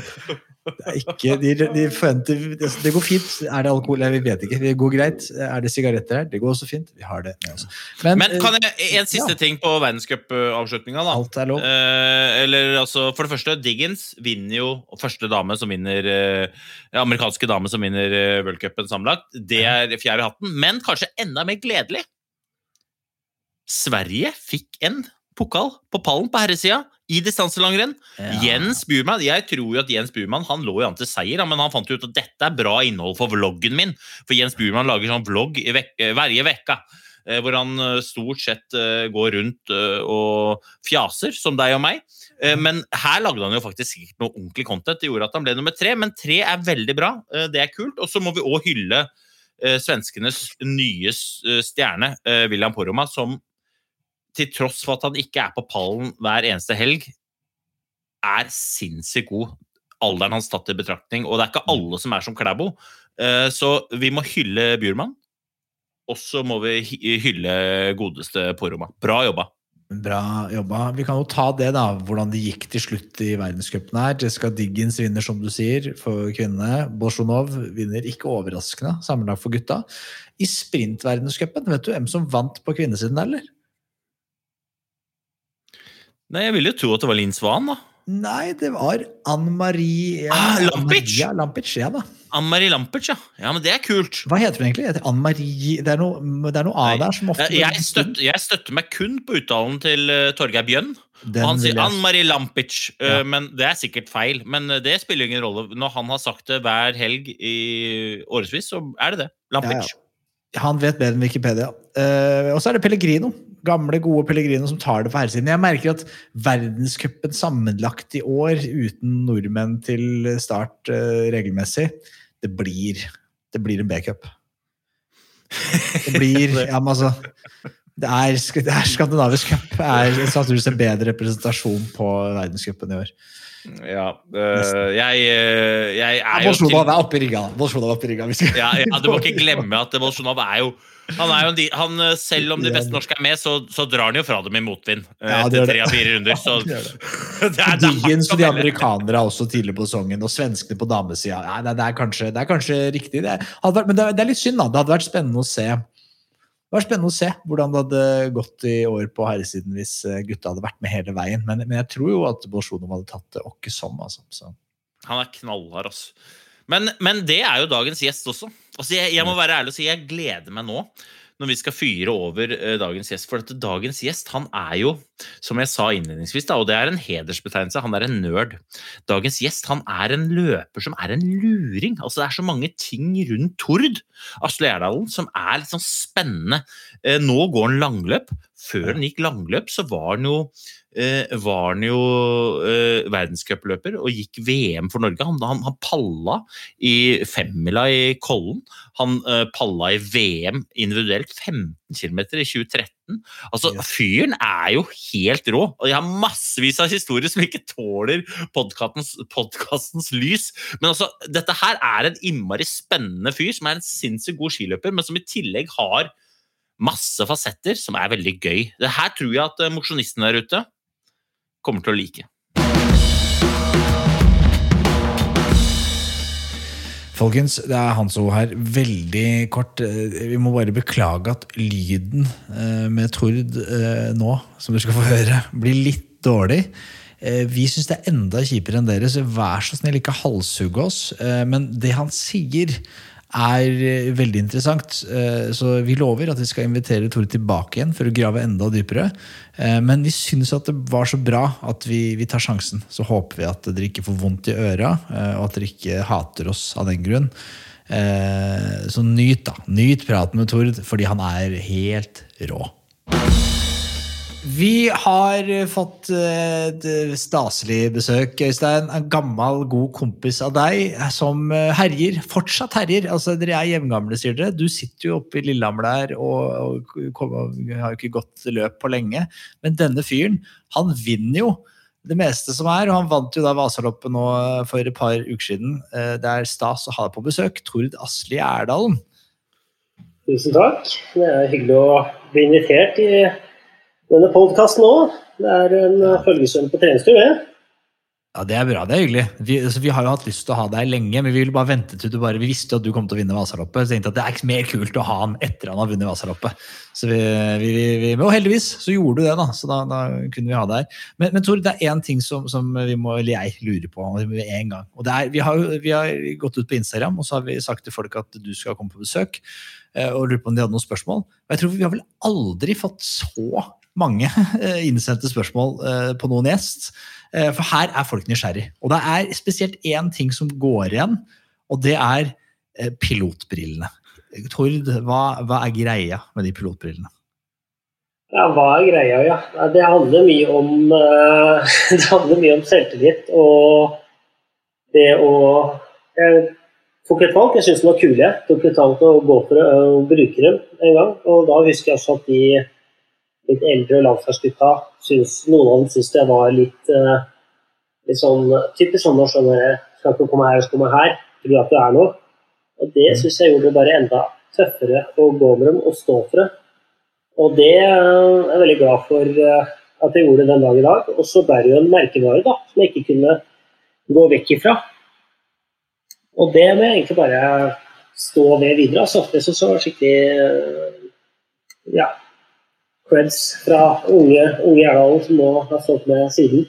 Det ikke, de, de forventer Det går fint. Er det alkohol? Vi vet ikke. Det går greit. Er det sigaretter her? Det går også fint. Vi har det med oss. Men eh, kan jeg, en siste ja. ting på verdenscupavslutninga, da. alt er lov. Eh, eller altså, For det første, Diggins vinner jo første dame som vinner eh, amerikanske dame som vinner eh, worldcupen sammenlagt. Det er fjerde hatten. Men kanskje enda mer gledelig. Sverige fikk en pokal på pallen på herresida i distanselangrenn. Ja. Jens Burman, Jeg tror jo at Jens Burman han lå jo an til seier, men han fant ut at dette er bra innhold for vloggen min. For Jens Burman lager sånn vlogg hver vekka. eh, Hvor han eh, stort sett eh, går rundt eh, og fjaser, som deg og meg. Eh, Men her lagde han jo faktisk sikkert noe ordentlig content. Det gjorde at han ble nummer tre, men tre er veldig bra. Eh, Det er kult. Og så må vi òg hylle eh, svenskenes nye eh, stjerne, eh, William Poroma, som til tross for at han ikke er på pallen hver eneste helg, er sinnssykt god. Alderen hans tatt i betraktning. Og det er ikke alle som er som Klæbo. Eh, Så vi må hylle Bjurman. Og så må vi hylle godeste Poroma. Bra jobba. Bra jobba. Vi kan jo ta det, da, hvordan det gikk til slutt i verdenscupen her. Jessica Diggins vinner, som du sier, for kvinnene. Bolsjunov vinner, ikke overraskende, sammenlagt for gutta. I sprintverdenscupen, vet du hvem som vant på kvinnesiden, eller? Nei, Jeg ville jo tro at det var Linn Svan, da. Nei, det var Ann Marie Ah, Lampic! Ja, Lampic, ja da. Ann-Marie Lampic, ja. ja. Men det er kult. Hva heter hun egentlig? Ann Marie Det er noe, det er noe A der som ofte Jeg, støtter, jeg støtter meg kun på uttalen til uh, Torgeir Bjønn. Den han sier vil jeg- Ann-Marie Lampic, uh, Ja. men det er sikkert feil. Men uh, det spiller ingen rolle. Når han har sagt det hver helg i årevis, så er det det. Lampic. Ja, Han vet bedre enn Wikipedia. Uh, og så er det Pellegrino. Gamle, gode Pellegrino som tar det på herresiden. Jeg merker at verdenscupen sammenlagt i år, uten nordmenn til start uh, regelmessig, det blir, det blir en B-cup. Det blir Ja, men altså Det er, det er skandinavisk cup. Det er sannsynligvis en bedre representasjon på verdenscupen i år. Ja, øh, jeg, øh, jeg er jo Bolsjunov er oppe i rigga. Bolsjunov er oppe i rigga. Ja, ja, Du må ikke glemme at Bolsjunov er jo han er jo en, han, øh, Selv om de beste norske er med, så, så drar han jo fra dem i motvind øh, Ja, etter tre av fire runder. Så ja, det det er og de amerikanere er også tidlig på sesongen, og svenskene på damesida. Ja, det, det, er kanskje, det er kanskje riktig, det. Vært, men det er, det litt synd, da. Det hadde vært spennende å se det var spennende å se hvordan det hadde gått i år på herresiden hvis eh, gutta hadde vært med hele veien. Men, men jeg tror jo at Bolsjunov hadde tatt det åkke som. Altså. Så. Han er knallhard, altså. Men, men det er jo dagens gjest også. Altså, jeg, jeg må være ærlig og si jeg gleder meg nå når vi skal fyre over uh, dagens gjest. For at dagens gjest han er jo, som jeg sa innledningsvis, da, og det er en hedersbetegnelse, han er en nerd. Dagens gjest han er en løper som er en luring. Altså Det er så mange ting rundt Tord, Asle Gjerdalen, som er litt sånn spennende. Uh, nå går han langløp. Før han gikk langløp, så var han jo eh, var han jo eh, verdenscupløper og gikk VM for Norge. Han, han, han palla i femmila i Kollen. Han eh, palla i VM individuelt 15 km i 2013. Altså. Fyren er jo helt rå. Og jeg har massevis av historier som ikke tåler podkastens, podkastens lys. Men altså, dette her er en innmari spennende fyr som er en sinnssykt god skiløper, men som i tillegg har masse fasetter som er veldig gøy. Det her tror jeg at eh, mosjonistene der ute kommer til å like. Folkens, det er Hans O her. Veldig kort. eh, Vi må bare beklage at lyden eh, med Tord nå, som dere skal få høre, blir litt dårlig. Vi syns det er enda kjipere enn dere, så vær så snill, ikke halshugge oss. Men det han sier, er eh, veldig interessant. Eh, Så vi lover at vi skal invitere Tore tilbake igjen for å grave enda dypere. Eh, Men vi syns at det var så bra at vi, vi tar sjansen. Så håper vi at dere ikke får vondt i øra, og at dere ikke hater oss av den grunn. Så nyt, da. Nyt praten med Tord, fordi han er helt rå. Vi har fått eh, et staselig besøk, Øystein. En gammel, god kompis av deg som eh, herjer. Fortsatt herjer. Altså, dere er jevngamle, sier dere. Du sitter jo oppe i Lillehammer der og, og, kom- har jo ikke gått løp på lenge. Men denne fyren, han vinner jo det meste som er, og han vant jo da Vasaloppet nå for et par uker siden. Eh, Det er stas å ha deg på besøk. Tord Asli Erdalen. Tusen takk. Det er hyggelig å bli invitert i denne podkasten òg. Det er en følgesvenn på treningstur, det. Ja, Det er bra, det er hyggelig. Vi, altså, vi har jo hatt lyst til å ha deg lenge, men vi ville bare vente til du bare, vi visste at du kom til å vinne Vasaloppet. Så jeg tenkte at det er ikke mer kult å ha han etter han har vunnet Vasaloppet. Så vi, vi, og heldigvis så gjorde du det, da. Så da, da kunne vi ha deg her. Men, men Tor, det er én ting som, som vi må, eller jeg lurer på med en gang. Og det er, vi, har, vi har gått ut på Instagram og så har vi sagt til folk at du skal komme på besøk. eh, Og lurer på om de hadde noen spørsmål. Og jeg tror vi har vel aldri fått så mange eh, innsendte spørsmål eh, på noen gjest. Eh, For her er folk nysgjerrig. Og det er spesielt én ting som går igjen, og det er pilotbrillene. Tord, hva, hva er greia med de pilotbrillene? Ja, hva er greia, ja? Det handler mye om, det handler mye om selvtillit og det å Jeg tok et valg. Jeg syntes de var kule. Jeg tok et valg å gå for å bruke dem en gang. Og da husker jeg også at de litt eldre landslagsgutta Noen av dem syntes det var litt, eh, litt sånn typisk sånn norsk Skal ikke komme her, skal komme her, fordi at du er noe. Og det syns jeg gjorde det bare enda tøffere å gå med dem og stå for det. Og det eh, er jeg veldig glad for eh, at jeg gjorde den dag i dag. Og så ble det jo en merkevare da, som jeg ikke kunne gå vekk ifra. Og det må jeg egentlig bare stå ved videre. Altså. Det syns jeg var skikkelig ja, creds fra unge, unge Gjerdalen som nå har stått med siden.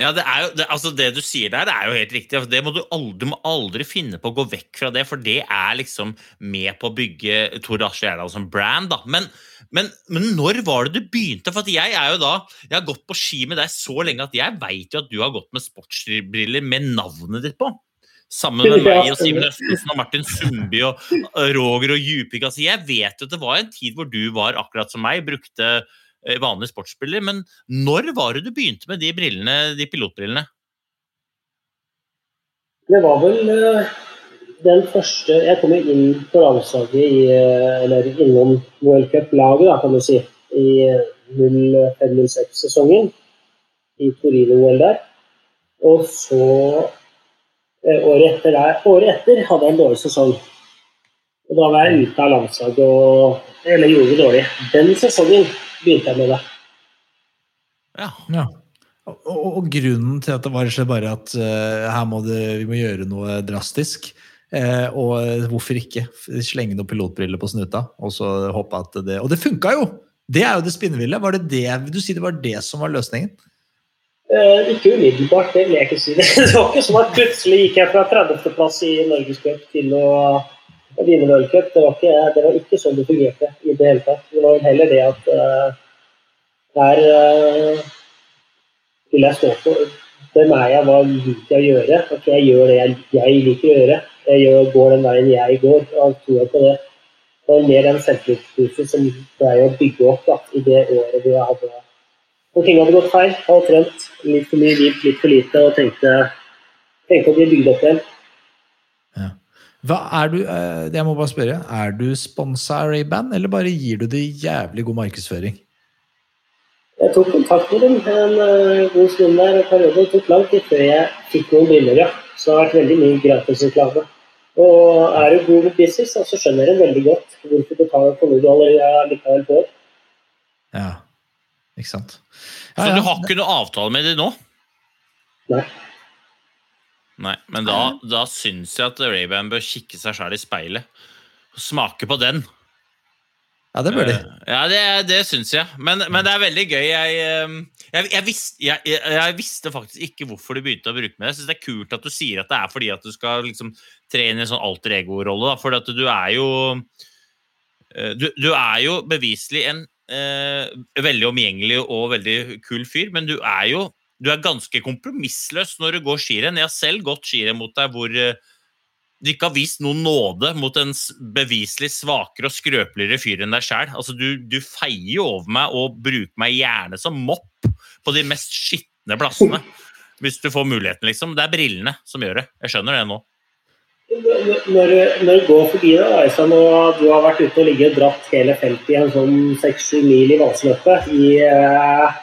Ja, det, jo, det, altså det du sier der, det er jo helt riktig. Altså, Det må du, aldri, du må aldri finne på å gå vekk fra det, for det er liksom med på å bygge Tor Asle Gjerdal som brand. da. Men, men, men når var det du begynte? For jeg er jo da, jeg har gått på ski med deg så lenge at jeg veit jo at du har gått med sportsbriller med navnet ditt på. Sammen med meg og Simen Østensen og Martin Sundby og og Roger og Djupik. Altså, jeg vet at det var en tid hvor du var akkurat som meg, brukte eh, vanlige sportsbriller. Men når var det du begynte med de brillene, de pilotbrillene? Det var vel eh, den første Jeg kom inn på landslaget i eh, Eller innom World Cup-laget, kan du si. I eh, 05-06-sesongen. I Torino-OL der. Og så året etter der Året etter hadde jeg en dårlig sesong. Og da var jeg ute av landslaget og Eller gjorde det dårlig. Den sesongen begynte jeg med det. Ja. Ja. Og, og, og grunnen til at det var bare at uh, her må det, vi må gjøre noe drastisk. Eh, og hvorfor ikke slenge noen pilotbriller på snuta, og så håpe at det Og det funka jo! Det er jo det spinnville. Var det det, du sier det var det som var løsningen? Eh, ikke umiddelbart, det vil jeg ikke si. Det var ikke sånn at plutselig gikk jeg fra 30.-plass i Norgescup til å vinne World Cup. Det var, ikke, det var ikke sånn det fungerte i det hele tatt. Det var heller det at uh, her uh, vil jeg stå på hvem er jeg, hva liker jeg å gjøre. Ok, jeg gjør det jeg, jeg liker å gjøre. Jeg gjør, går den veien jeg går. og har troa på det. Det var mer den selvtillitsboosten som ble å bygge opp da, i det året hvor jeg hadde og ting hadde gått feil. Jeg hadde trent litt for mye, litt, litt for lite og tenkte, tenkte å bli bygde opp igjen. Hva er du, eh, jeg må bare spørre, er du sponsa av Ray-Ban, eller bare gir du det jævlig god markedsføring? Jeg tok kontakt med dem en eh, god stund der, og perioden tok lang tid før jeg fikk noen briller, ja. Så det har vært veldig mye gratisreklame. Og er du god med business, så skjønner jeg veldig godt hvorfor du betaler for noe du allerede likevel får. Ja, ikke sant? Så du har ikke noe avtale med dem nå? Nei. Nei, men da, da syns jeg at Ray-Ban bør kikke seg sjæl i speilet. Og smake på den. Ja, det bør de. Eh, Ja, det, det syns jeg. Men, men det er veldig gøy. Jeg, eh, jeg, jeg, visste, jeg, visste faktisk ikke hvorfor du begynte å bruke med det. Jeg synes det er kult at du sier at det er fordi at du skal liksom tre inn i en sånn alter ego-rolle. For du er jo eh, du, du er jo beviselig en eh, veldig omgjengelig og veldig kul fyr, men du er jo du er ganske kompromissløs når du går skirenn. Jeg har selv gått skirenn mot deg hvor eh, du ikke har vist noen nåde mot en beviselig svakere og skrøpeligere fyr enn deg sjæl. Altså, du, du feier jo over meg og bruker meg gjerne som mopp på de mest skitne plassene. Hvis du får muligheten, liksom. Det er brillene som gjør det. Jeg skjønner det nå. Når, når du går forbi deg, Øystein, og du har vært ute og ligget og dratt hele feltet i en sånn 6-7 mil i vansløpet i, eh,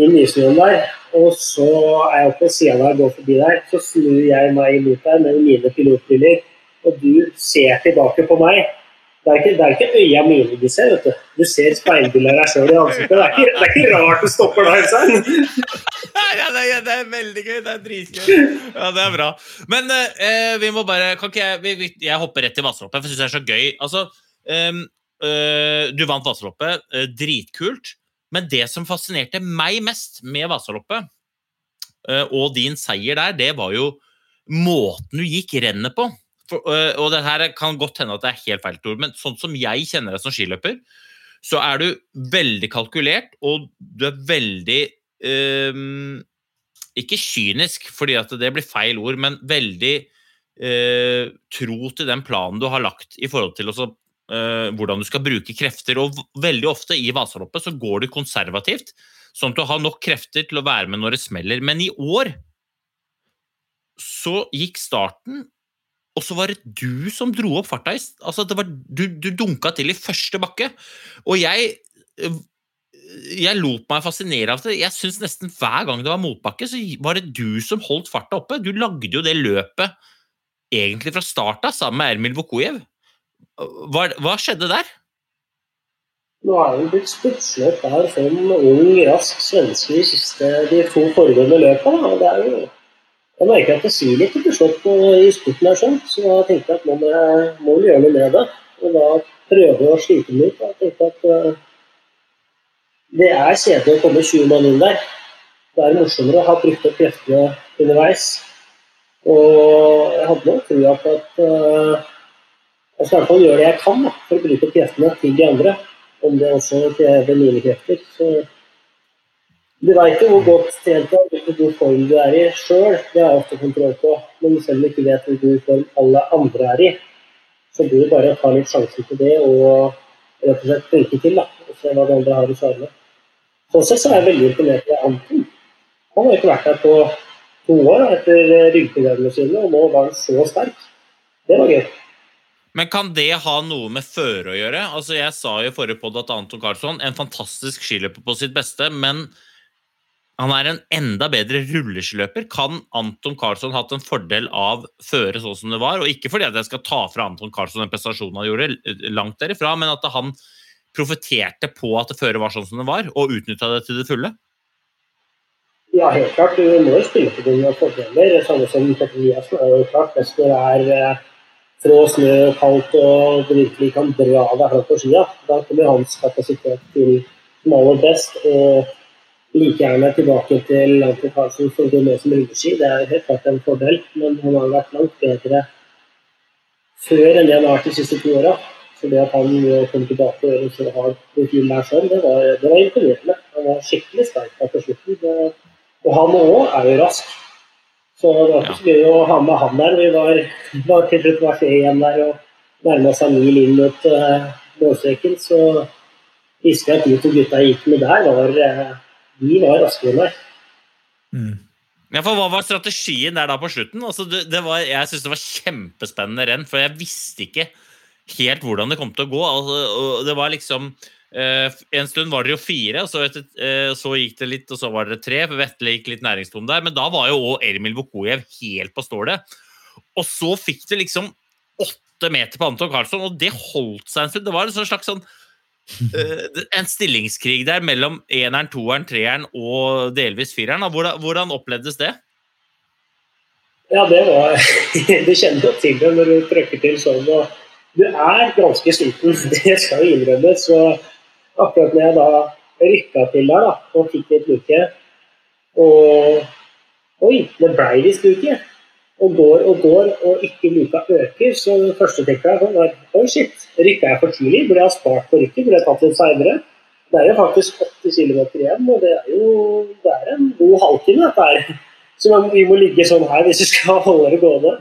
i Nysnøen der, og så er jeg oppe på sida der og går forbi der, så snur jeg meg imot deg med mine pilotbriller, og du ser tilbake på meg. Det er ikke, det er ikke øya mine de ser, vet du. Du ser speilbildet av deg sjøl i ansiktet. Det er, ikke, det er ikke rart du stopper der, Øystein. Ja, det, er, det er veldig gøy. Det er dritgøy. Ja, det er bra. Men eh, vi må bare Kan ikke jeg vi, Jeg hopper rett til vaseloppet, for jeg syns det er så gøy. Altså, eh, du vant vaseloppet. eh, dritkult. Men det som fascinerte meg mest med vaseloppet eh, og din seier der, det var jo måten du gikk rennet på. For, eh, og det her kan godt hende at det er helt feil, Tor, men sånn som jeg kjenner deg som skiløper, så er du veldig kalkulert, og du er veldig ehm, Ikke kynisk, fordi at det blir feil ord, men veldig eh, tro til den planen du har lagt i forhold til også, eh, hvordan du skal bruke krefter. Og veldig ofte i Vasaloppet så går du konservativt, sånn at du har nok krefter til å være med når det smeller. Men i år så gikk starten, og så var det du som dro opp farta. i Altså, var, du, du dunka til i første bakke. Og jeg øh, jeg lot meg fascinere av det. Jeg synes nesten hver gang det var motbakke, så var det du som holdt farta oppe. Du lagde jo det løpet egentlig fra start av, sammen med Ermil Vukojev. Hva, hva skjedde der? Nå er han blitt spydslet der som ung, rask svenske de, siste, de to foregående løpene. Det er jo Jeg merker at det sier litt til slutt i spurten her, sånn, så da tenkte jeg at nå må jeg må gjøre noe med det. Og da prøver jeg å slite den ut. Jeg tenkte at uh, det er kjedelig å komme 20 mann inn der. Det er morsommere å ha brukt opp kreftene underveis. Og jeg hadde nok trua på at uh, jeg skal i hvert fall gjøre det jeg kan da, for å bruke opp kreftene til de andre. Om det også krever mine krefter. Så du veit jo hvor godt trent hvor god form du er i sjøl. Det har jeg ofte kontroll på. Men selv om du ikke vet hvor god form alle andre er i, så blir det bare ta litt sjansen på det og rett og slett flinke til. da, Og se hva de andre har å svare. Sånn sett så er jeg veldig imponert over Anton. Han har ikke vært her på to år etter ryggproblemene sine, og nå var han så sterk. Det var gøy. Men kan det ha noe med føre å gjøre? Altså, Jeg sa jo forrige podd at Anton Karlsson en fantastisk skiløper på sitt beste, men han er en enda bedre rulleskiløper. Kan Anton Karlsson hatt en fordel av føre sånn som det var? Og ikke fordi at jeg skal ta fra Anton Karlsson den prestasjonen han gjorde, langt derifra, men at han profeterte på at det føre var sånn som det var, og utnytta det til det fulle? Ja, helt klart. Du må jo spille på dine fordeler. Samme som Petter Eliassen er jo klart best det er eh, frå, snø, kaldt og du virkelig kan dra deg fra på skia. Da kommer hans kapasitet til som aller best. Og like gjerne tilbake til Anton som går med som rulleski. Det er helt klart en fordel, men han har vært langt bedre før enn det han har vært de siste to åra. Så det at han kom tilbake og så hard profil der sånn, det var, det var imponerende. Han var skikkelig sterk der på slutten. Det, og han òg er jo rask. Så det var ikke så gøy å ha med han der. Vi var, var til slutt var tre igjen der og nærma seg mil inn mot uh, målstreken. Så husker jeg at de to gutta gikk med der, var, eh, de var raskere enn meg. Ja, for Hva var strategien der da på slutten? Altså, det, det var, jeg synes det var kjempespennende renn, for jeg visste ikke helt hvordan det kom til å gå. Altså, og det var liksom eh, En stund var det jo fire, og så, etter, eh, så gikk det litt, og så var det tre. for Vetle gikk litt næringstom der, men da var jo òg Ermil Vukojev helt på stålet. Og så fikk det liksom åtte meter på Anton Karlsson, og det holdt seg en stund. Det var en sånn slags sånn en stillingskrig der mellom eneren, toeren, treeren og delvis fireren. Hvordan, hvordan opplevdes det? Ja, det var Du kjenner jo til det når du trykker til sånn. og Du er ganske sliten, det skal jo innrømmes. Så akkurat når jeg da rykka til der da, og fikk litt luke Og oi, det blei visst luke. Og går og går, og ikke luka øker. Så det første tenker jeg var oi, shit. Rykka jeg for tidlig? Burde jeg ha spart på rykket? Burde jeg tatt litt seinere? Det er jo faktisk 80 km igjen, og det er jo det er en god halvtime. dette her. Så vi må ligge sånn her hvis vi skal holde det gående.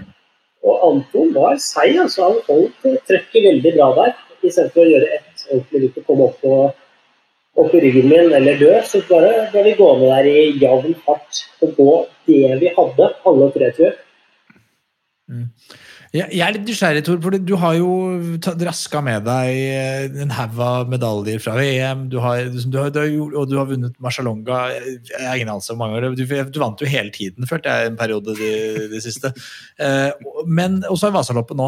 Og Anton var seig, altså. Han holdt trøkket veldig bra der. Istedenfor å gjøre ett ordentlig lykke, komme opp på, opp i ryggen min eller dø, så bare ble vi gående der i jevn fart og gå det vi hadde, alle tre, tror jeg. Jeg jeg er litt nysgjerrig, Tor, for du har jo raska med deg eh, en haug av medaljer fra VM. Du har, du har, du har, gjort- og du har vunnet Marcialonga. År. Du, du vant jo hele tiden, følte jeg, en periode de, de siste. Eh, men også i Vasaloppet nå.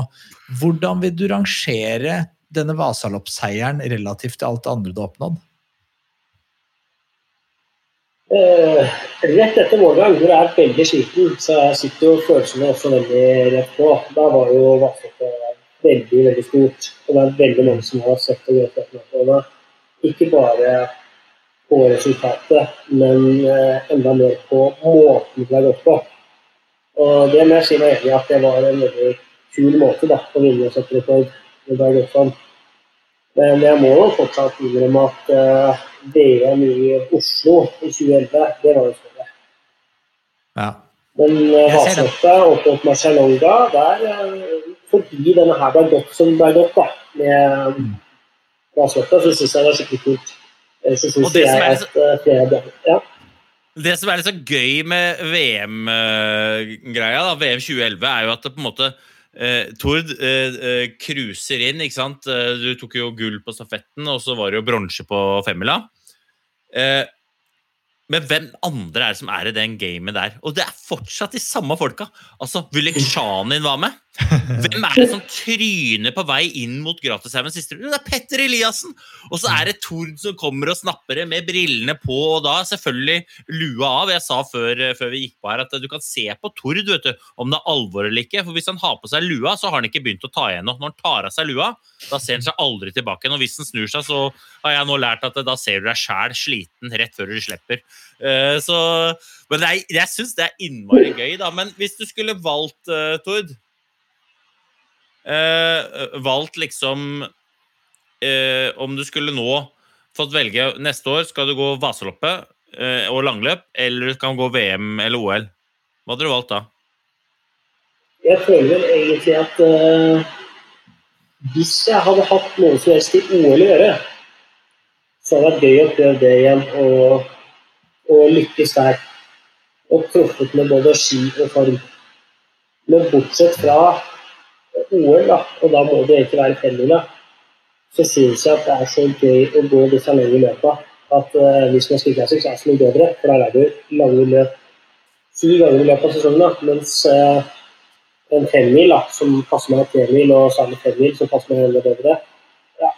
Hvordan vil du rangere denne Vasaloppseieren relativt til alt det andre du har oppnådd? Eh, rett etter målgang, hvor jeg er veldig sliten, så jeg sitter jo følelsene også veldig rett på. Da var jo Vasaloppet veldig, veldig stort. Og det er veldig mange som har sett og grått på det. Ikke bare på resultatet, men eh, enda mer på måten det er gått på. Og det må jeg si meg enig i at det var en veldig kul måte da, å vinne og sette rekord. Det ble gått sånn. Men jeg må jo fortsatt innrømme at eh, VM i Oslo i 2011, det var jo større. Ja. Men. Vasaloppet opp mot Marcialonga, der eh, fordi denne her ble gått som det ble gått, da, med Mm. Vasaloppet, så syns jeg det var skikkelig kult. Så syns jeg er at flere ja. Det som er litt så gøy med VM-greia, da, VM 2011, er jo at det på en måte eh, Tord eh, eh, cruiser inn, ikke sant. Eh, Du tok jo gull på stafetten, og så var det jo bronse på femmila. Eh, men hvem andre er det som er i den gamet der? Og det er fortsatt de samme folka. Altså, Vulik Shanin var med. Hvem er det som tryner på vei inn mot Gratishaugen siste runde? Det er Petter Eliassen! Og så er det Tord som kommer og snapper det med brillene på, og da selvfølgelig lua av. Jeg sa før, før vi gikk på her at du kan se på Tord vet du, om det er alvor eller ikke. For hvis han har på seg lua, så har han ikke begynt å ta igjen noe. Når han tar av seg lua, da ser han seg aldri tilbake. Og hvis han snur seg, så har jeg nå lært at da ser du deg sjæl sliten rett før du slipper. Eh, Så, men er, jeg syns det er innmari gøy, da. Men hvis du skulle valgt, uh, Tord eh, Valgt liksom eh, Om du skulle nå fått velge neste år, skal du gå Vasaloppet eh, og langløp, eller du kan gå VM eller OL? Hva hadde du valgt da? Jeg føler egentlig at uh, hvis jeg hadde hatt noe som helst i OL å gjøre, så hadde det vært gøy å prøve det igjen og, og lykkes der. Og truffet med både ski og form. Men bortsett fra OL, da, og da må det egentlig være femmila, så syns jeg at det er så gøy å gå disse lange løpa at uh, hvis man skal så er det så mye bedre. For da er jo lange løp ti ganger i løpet av sesongen, da, mens uh, en femmil som passer meg tremil, og særlig femmil som passer meg enda bedre. Ja,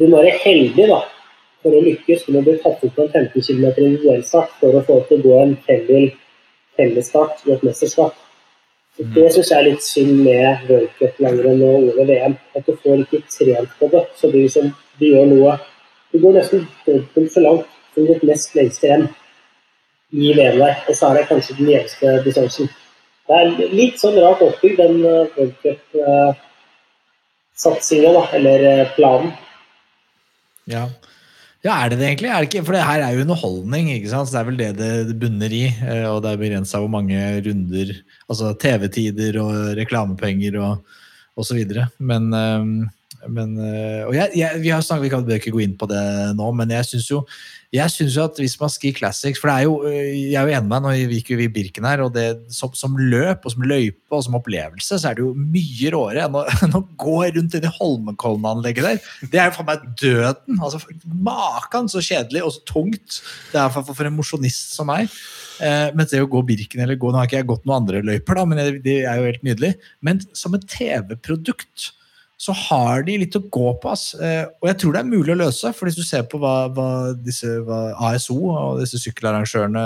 du må være heldig da, for å lykkes. Du må bli tatt ut på en 15 km individuellstart for å få til å gå en femmil fellesstart i et mesterskap. Så Det syns jeg er litt synd med worldcup langrenn og og VM. At du får ikke trent på det. Så du, liksom, du gjør noe Du går nesten dobbelt så langt som ditt nest lengste renn i VM der. Og så er det kanskje den gjeveste distansen. Det er litt sånn rart oppbygd, den uh, worldcup-satsinga, da, eller eh, planen. Ja. Ja, er det det egentlig? Det ikke? For det her er jo underholdning, ikke sant? Så det er vel det det bunner i. eh, Og det er begrensa hvor mange runder, altså TV-tider og reklamepenger og, så videre. Men, eh, men eh, Og jeg, jeg, vi har snakket, vi kan ikke gå inn på det nå, men jeg syns jo jeg synes jo at hvis man skier classics For det er jo, øh, jeg er jo enig med deg, nå gikk jo vi Birken her, og det, som, som løp og som løype og som opplevelse, så er det jo mye råere enn å, enn å gå rundt inn i Holmenkollen-anlegget der. Det er jo for meg døden. altså Makan så kjedelig og så tungt det er for, for en mosjonist som meg. Eh, mens det å gå Birken eller gå Nå har ikke jeg gått noen andre løyper, da, men det, det er jo helt nydelig. Men som et TV-produkt så har de litt å gå på. Ass. Eh, Og jeg tror det er mulig å løse, for hvis du ser på hva, hva disse hva ASO og disse sykkelarrangørene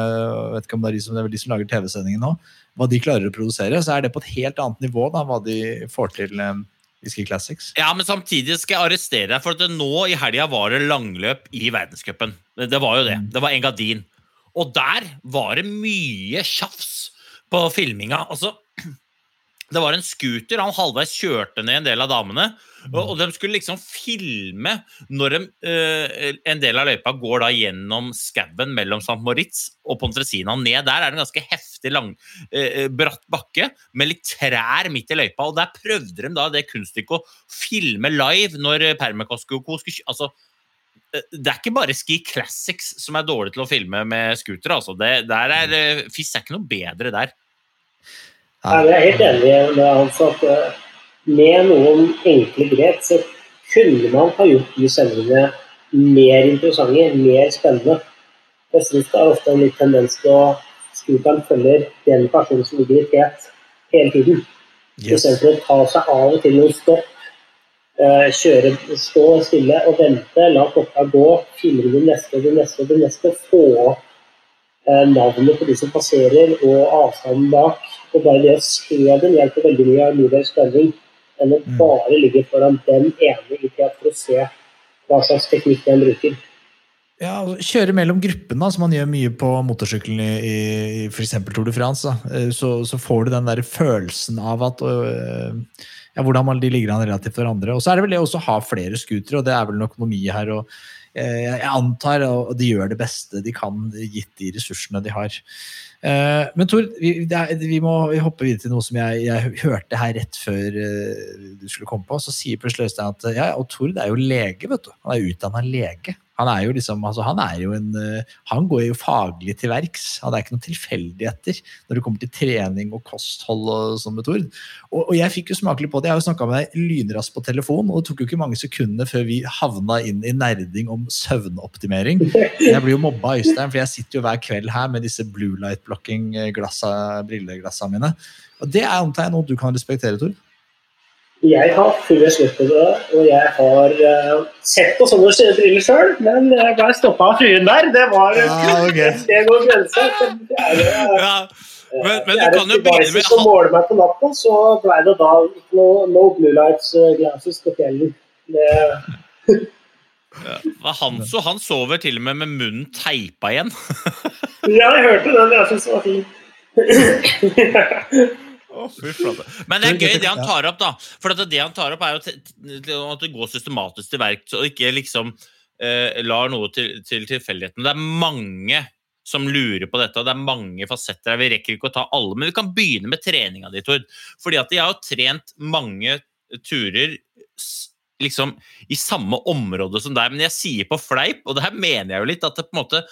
vet ikke om det er de som, det er de som lager TV-sendingen nå, hva de klarer å produsere, så er det på et helt annet nivå da, hva de får til eh, i Ski Classics. Ja, men samtidig skal jeg arrestere deg, for at det nå i helga var det langløp i verdenscupen. Det, det var jo det. Det var Engadin. Og der var det mye tjafs på filminga. Altså, det var en scooter, han halvveis kjørte ned en del av damene. Og, og de skulle liksom filme når de, uh, en del av løypa går da gjennom skauen mellom St. Moritz og Pontresina. Ned der er det en ganske heftig, lang, uh, bratt bakke med litt trær midt i løypa. Og der prøvde de da det kunststykket å filme live når Permakosko skulle altså, eh, det er ikke bare Ski Classics som er dårlig til å filme med scooter. Altså. Eh, er ikke noe bedre der. Jeg er helt enig med Hans at eh, med noen enkle grep så kunne man ha gjort de sendingene mer interessante, mer spennende. Jeg synes det er ofte en litt tendens til å scooteren følger den personen som ligger i tet hele tiden. Yes. Istedenfor å ta seg av og til noen stopp, eh, kjøre, stå stille og vente, la klokka gå, filme det neste og det neste og det neste, få opp navnet på de som passerer og avstanden bak. Og bare det å se dem hjelper veldig mye av livet spenning enn å bare ligge foran den ene i tet for å se hva slags teknikk den bruker. Ja, altså, Kjøre mellom gruppene, som man gjør mye på motorsykkelen i, i, f.eks. Tour de France. Eh, Så, så får du den der følelsen av at øh, ja, hvordan de ligger an relativt til hverandre. Og så er det vel det også å ha flere scootere, og det er vel en økonomi her. og eh, Jeg antar at de gjør det beste de kan, gitt de ressursene de har. Eh, Men Tor, vi, må hoppe videre til noe som jeg, jeg hørte her rett før eh, du skulle komme på. Så sier plutselig Øystein at ja, og Tord er jo lege, vet du. Han er utdanna lege. Han er jo liksom, altså han er jo en eh, Han går jo faglig til verks. Han er ikke noen tilfeldigheter når det kommer til trening og kosthold og sånn med Tord. Og, og jeg fikk jo smake litt på det. Jeg har jo snakka med deg lynraskt på telefon, og det tok jo ikke mange sekundene før vi havna inn i nerding om søvnoptimering. Jeg blir jo mobba av Øystein, for jeg sitter jo hver kveld her med disse blue light blocking-glassa, brilleglassene mine. Og det er antar jeg noe du kan respektere, Tor? Jeg har full respekt for det, og jeg har uh, sett på sånne briller sjøl, men jeg ble stoppa av fruen der. Det var Ah, okay. et steg over grensa. så Det er, eh, Ja, men, men du kan jo begynne med som måler meg på natta, så ble det da ikke noe no blue lights eh, glasses på kvelden. Det, han, så han sover til og med med munnen teipa igjen. ja, jeg hørte den. Jeg syns det var fin. Men det er gøy det han tar opp, da. For at det han tar opp, er jo at det går systematisk til verks, og ikke liksom eh, lar noe til, til tilfeldigheten. Det er mange som lurer på dette, og det er mange fasetter her. Vi rekker ikke å ta alle, men vi kan begynne med treninga di, Tord. Fordi at jeg har trent mange turer liksom i samme område som deg, men jeg sier på fleip, og det her mener jeg jo litt, at det på en måte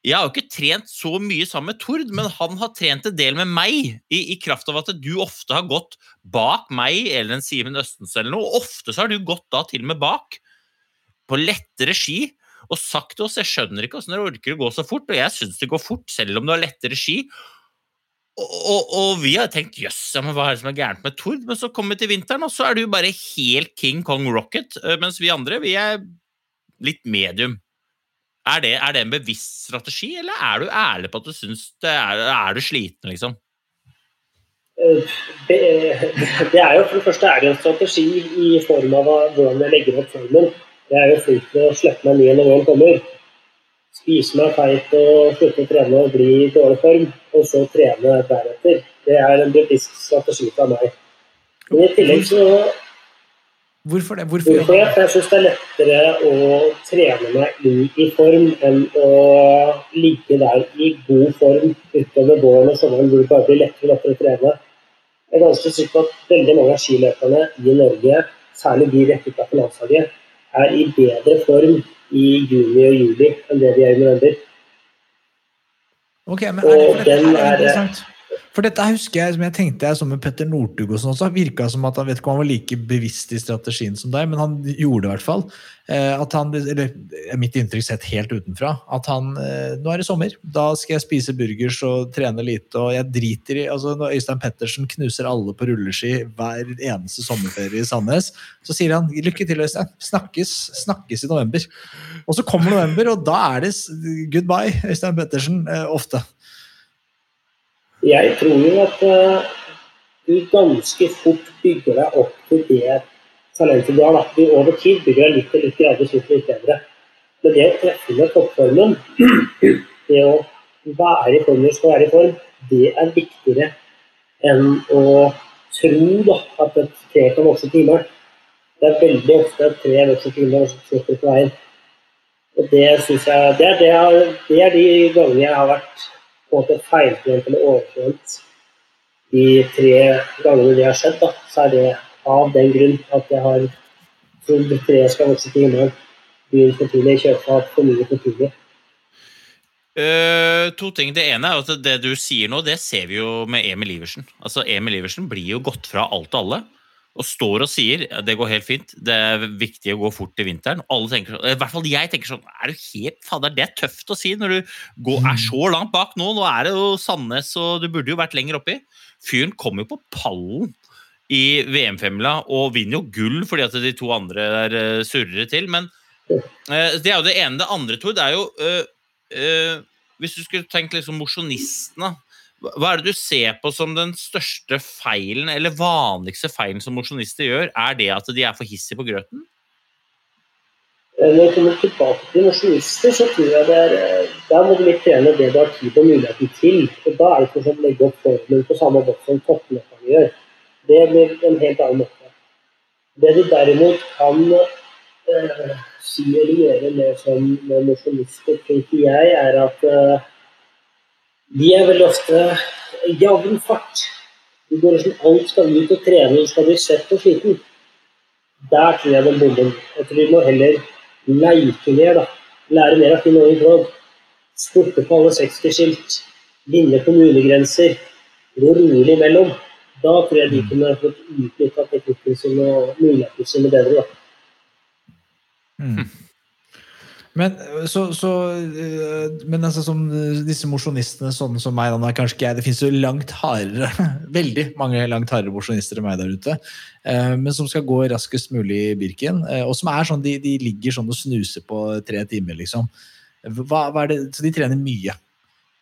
jeg har jo ikke trent så mye sammen med Tord, men han har trent en del med meg, i, i kraft av at du ofte har gått bak meg eller en Simen Østens eller noe. og Ofte så har du gått da til og med bak, på lettere ski, og sagt til oss jeg skjønner ikke hvordan dere orker å gå så fort, og jeg syns det går fort, selv om du har lettere ski. Og, og, og vi har tenkt jøss, yes, hva er det som er gærent med Tord? Men så kommer vi til vinteren, og så er du bare helt King Kong Rocket, eh, mens vi andre vi er litt medium. Er det, er det en bevisst strategi, eller er du ærlig på at du syns det er, er du sliten, liksom? Eh, Det, det er jo for det første er det en strategi i form av hvordan jeg legger opp formen. Jeg er jo flink til å slippe meg ned når våren kommer. Spise meg feit og slutte å trene og bli i dårlig form, og så trene deretter. Det er en bevisst strategi fra meg. Men i tillegg så Hvorfor det? Hvorfor Hvorfor det? For jeg syns det er lettere å trene meg inn i form enn å ligge der i god form utover våren og sommeren hvor det bare blir lettere og lettere å trene. Jeg er ganske sikker på at veldig mange av skiløperne i Norge, særlig de rett utenfor landslaget, er i bedre form i juni og juli enn det de er i november. Ok, men er det, for dette er- interessant. For dette husker jeg som jeg tenkte jeg som med Petter Northug sånn også. Virka som at han vet ikke om han var like bevisst i strategien som deg, men han gjorde det i hvert fall. Eh, at han, eller er Mitt inntrykk sett helt utenfra. At han eh, Nå er det sommer, da skal jeg spise burgers og trene lite. Og jeg driter i altså Når Øystein Pettersen knuser alle på rulleski hver eneste sommerferie i Sandnes, så sier han lykke til, Øystein. Snakkes, snakkes i november. Og så kommer november, og da er det goodbye, Øystein Pettersen, eh, ofte. Jeg tror jo at eh, du ganske fort bygger deg opp til det talentet du har. vært i over tid bygger deg litt og litt gradvis opp litt bedre. Men det å treffe med toppformen, det å være i form du skal være i form, det er viktigere enn å tro da, at et tre kan vokse til himmelen. Det er veldig ofte et tre vokser til himmelen og slutter på veien. Og det syns jeg det det, er, det er de gangene jeg har vært på en måte feiltrent eller overtrent de tre gangene det har skjedd, da, så er det av den grunn at jeg har trodd treet skal vokse til himmelen. Begynt for tidlig, kjøpe for mye for tidlig. Uh, to ting. Det ene er at det du sier nå, det ser vi jo med Emil Iversen. Altså, Emil Iversen blir jo gått fra alt og alle. Og står og sier det går helt fint, det er viktig å gå fort i vinteren. Alle tenker, sånn- I hvert fall jeg tenker sånn er du helt, fader, Det er tøft å si når du går, er så langt bak nå. Nå er det jo Sandnes, og du burde jo vært lenger oppi. Fyren kom jo på pallen i VM-femmila og vinner jo gull fordi at de to andre der eh, surrer til. Men eh, det er jo det ene. Det andre, Tor, det er jo eh, eh, Hvis du skulle tenkt liksom mosjonistene hva er det du ser på som den største feilen, eller vanligste feilen som mosjonister gjør? Er det at de er for hissige på grøten? Eh, Når jeg kommer tilbake til mosjonister, så tror jeg det er eh, Der må du litt trene det du har tid og muligheten til. Og da er det ikke sånn å legge opp formen på samme måte som toppløperne gjør. Det blir en helt annen måte. Det du derimot kan eh, si eller gjøre med som mosjonister, tenker jeg, er at eh, de er veldig ofte jevn fart. Du går liksom alt skal ut og trene, du skal bli svett og sliten. Der tror jeg den bommer. Jeg tror vi må heller leike mer, da. Lære mer av Finn Åge Krogh. Spurte på alle 60-skilt. Vinne kommunegrenser. Gå rolig imellom. Da tror jeg de kunne fått utnytta teknikken sin og mulighetene sine bedre. da. Men, så, så, øh, men altså, som øh, disse mosjonistene sånne som meg, da, kanskje ikke jeg, det finnes jo langt hardere, veldig mange langt hardere mosjonister enn meg der ute, eh, men som skal gå raskest mulig i Birken, eh, og som er sånn, de, de ligger sånn og snuser på tre timer, liksom. Hva, hva det, så de trener mye.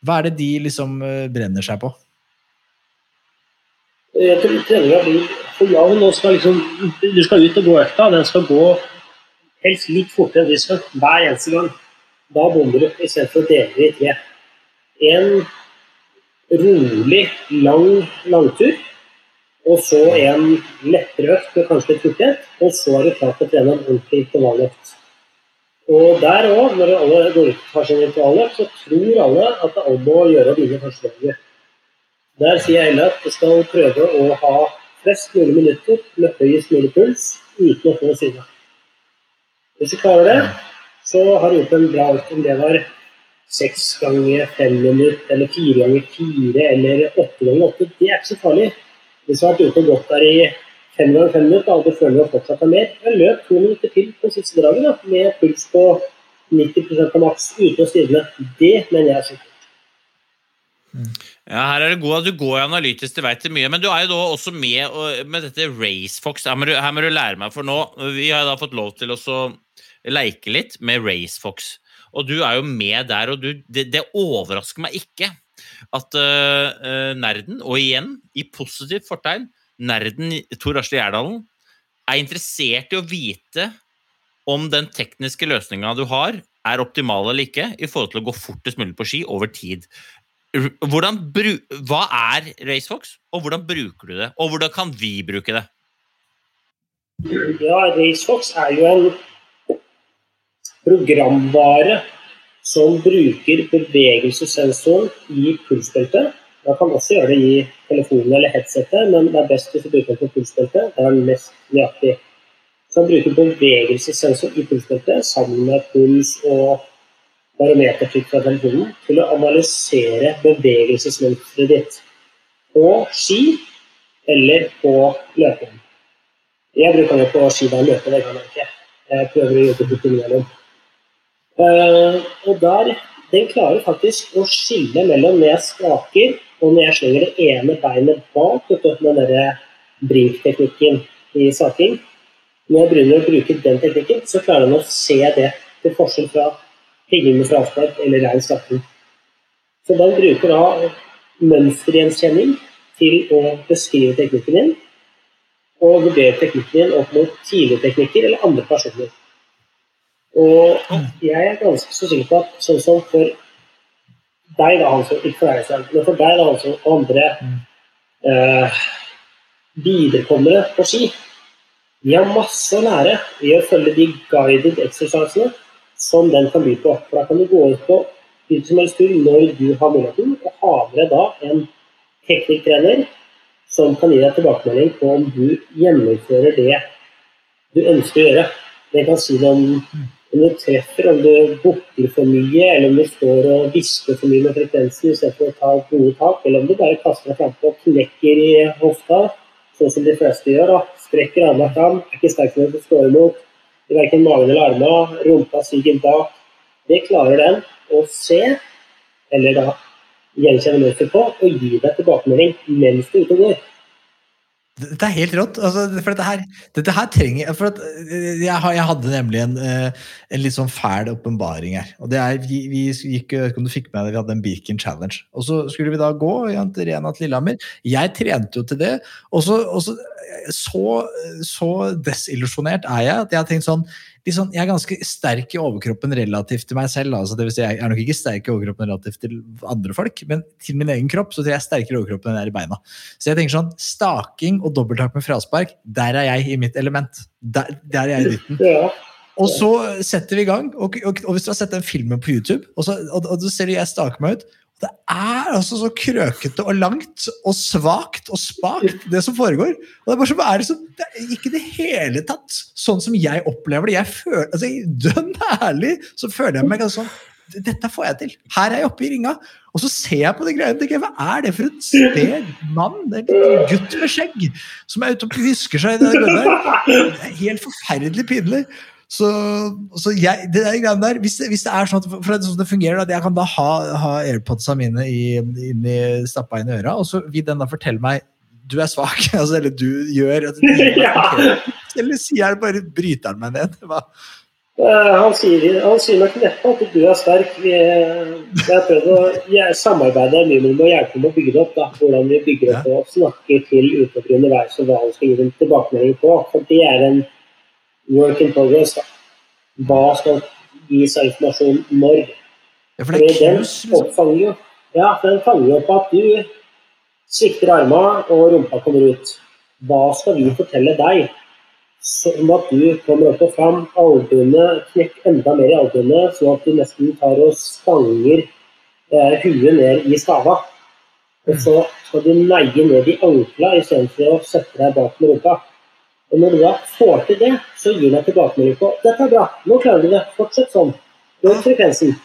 Hva er det de liksom brenner seg på? Jeg treninga blir for jevn. og skal liksom, Du skal ut og gå økta. Den skal gå helst litt fortere enn disken hver eneste gang. Da bommer du istedenfor å dele det i tre. En rolig, lang langtur, og så en lettere økt med kanskje litt hurtighet. Og så er du klar til å trene en ordentlig intervalløkt. Og der òg, når alle går ut og tar sin intervalløkt, så tror alle at det er om å gjøre å vinne første laget. Der sier jeg heller at du skal prøve å ha flest mulig minutter med høyest mulig puls uten å få sinne. Hvis du klarer det, så har du gjort en bra økt. Om det var seks ganger fem minutter, eller fire ganger fire, eller åtte ganger åtte, det er ikke så farlig. Hvis du har vært ute og gått der i fem ganger fem minutter, og du føler du fortsatt har mer, jeg løp to minutter til på siste draget da, med puls på 90% av maks uten å stivne. Det mener jeg er sikkert. Ja, her er det god at du går analytisk, du veit det mye, men du er jo da også med med dette RaceFox. Her må, du, her må du lære meg, for nå Vi har da fått lov til å så leke litt med RaceFox. Og du er jo med der, og du, det, det overrasker meg ikke at øh, nerden, og igjen i positivt fortegn, nerden Tor Asle Gjerdalen, er interessert i å vite om den tekniske løsninga du har, er optimal eller ikke i forhold til å gå fortest mulig på ski over tid. Bru- hva er RaceFox, og hvordan bruker du det? Og hvordan kan vi bruke det? Ja, RaceFox er jo en programvare som bruker bevegelsessensoren i pulsbeltet. Man kan også gjøre det i telefonen eller headsetet, men det er best hvis du bruker den på pulsbeltet. Det er mest nøyaktig. Så man bruker bevegelsessensor i pulsbeltet sammen med puls og barometertrykk fra telefonen til å analysere bevegelsesmønsteret ditt. på ski eller på løping. Jeg bruker det på ski da løper, veggene, jeg. Jeg prøver å jobbe bort innimellom. Eh, og der, den klarer faktisk å skille mellom når jeg skaker og når jeg slenger det ene beinet bak med den brink-teknikken i saking. Når jeg begynner å bruke den teknikken, så klarer den å se det til forskjell fra hengende fraspark eller rein skaking. Så den bruker da mønstergjenkjenning til å beskrive teknikken din, og vurdere teknikken din opp mot tidligere teknikker eller andre personer. Og jeg er ganske så sikker på at sånn som for deg, da, altså ikke for deg selv, men for deg, da, Hansen, og andre eh, viderekommere på ski, Vi har masse å lære i å følge de guided exercisene som den kan by på. For da kan du gå ut på hvilken som helst tur når du har muligheten, og ha med da en teknikktrener som kan gi deg tilbakemelding på om du gjennomfører det du ønsker å gjøre. Det kan si noe om om du treffer, om du bukker for mye, eller om du står og visper for mye med frekvensen istedenfor å ta gode tak, eller om du bare kaster deg frampå og knekker i hofta, sånn som de fleste gjør. da. Strekker armene fram, er ikke sterk nok til å stå imot. I verken magen eller armene. Rumpa stiger bak. Det klarer den å se, eller da gjenkjenne mønster på, og gi deg tilbakemelding mens du er ute og går. Dette er helt rått. Altså, for dette her, dette her trenger for at, eh, jeg, jeg hadde nemlig en, eh, en litt sånn fæl åpenbaring her. Og det er, vi, vi gikk, om du fikk med deg, vi hadde en Birken Challenge. Og så skulle vi da gå i Rena til Lillehammer. Jeg trente jo til det. Og så, og så, så, så desillusjonert er jeg at jeg har tenkt sånn, sånn Jeg er ganske sterk i overkroppen relativt til meg selv. Altså, det vil si, jeg er nok ikke sterk i overkroppen relativt til andre folk, men til min egen kropp så tror jeg er sterkere i overkroppen enn jeg er i beina. Så jeg tenker sånn, Staking og dobbelttak med fraspark, der er jeg i mitt element. Der, der er jeg i dytten. Ja. Og så setter vi i gang. Og, og, og hvis du har sett den filmen på YouTube, og så, og, og så ser du jeg staker meg ut Det er altså så krøkete og langt og svakt og spakt, det som foregår. Og Det er bare så, er det, så, det er ikke i det hele tatt sånn som jeg opplever det. Jeg føler, altså, Dønn ærlig så føler jeg meg ganske sånn Dette får jeg til. Her er jeg oppe i ringa. Og så ser jeg på de greiene hva er det for et sted, mann? En gutt med skjegg som er ute og hvisker seg i det der. Det er helt forferdelig pinlig. Så, så jeg, det der greiene der, hvis, det- hvis det er sånn at, for det, sånn det fungerer, at jeg kan da ha, ha airpodsa mine i, inni, stappa inn i øra, og så vil den da fortelle meg du er svak, altså, eller du gjør at Ja. Eller sier jeg bare bryter han meg ned? Hva? Eh, Han sier, han sier nok neppe at du er sterk. Vi, jeg har prøvd å samarbeide mye med ham og hjelpe ham å bygge det opp. Da. Hvordan vi bygger opp og snakker til utøvere underveis og hva han skal gi dem tilbakemelding på. For det er en work in progress. Da. Hva skal gis av informasjon når? Ja, for det er fanger liksom. jo ja, for den fanger opp at du svikter armene og rumpa kommer ut. Hva skal vi fortelle deg? Sånn at du kommer opp og fram, albuene, knekker enda mer i albuene, sånn at du nesten tar og stanger eh, huet ned i stava. Og så skal du neie ned i ankla istedenfor å sette deg bak med rumpa. Og når du da får til det, så gir deg tilbakemelding på dette er bra, nå klarer du det, fortsett sånn. Øk frekvensen.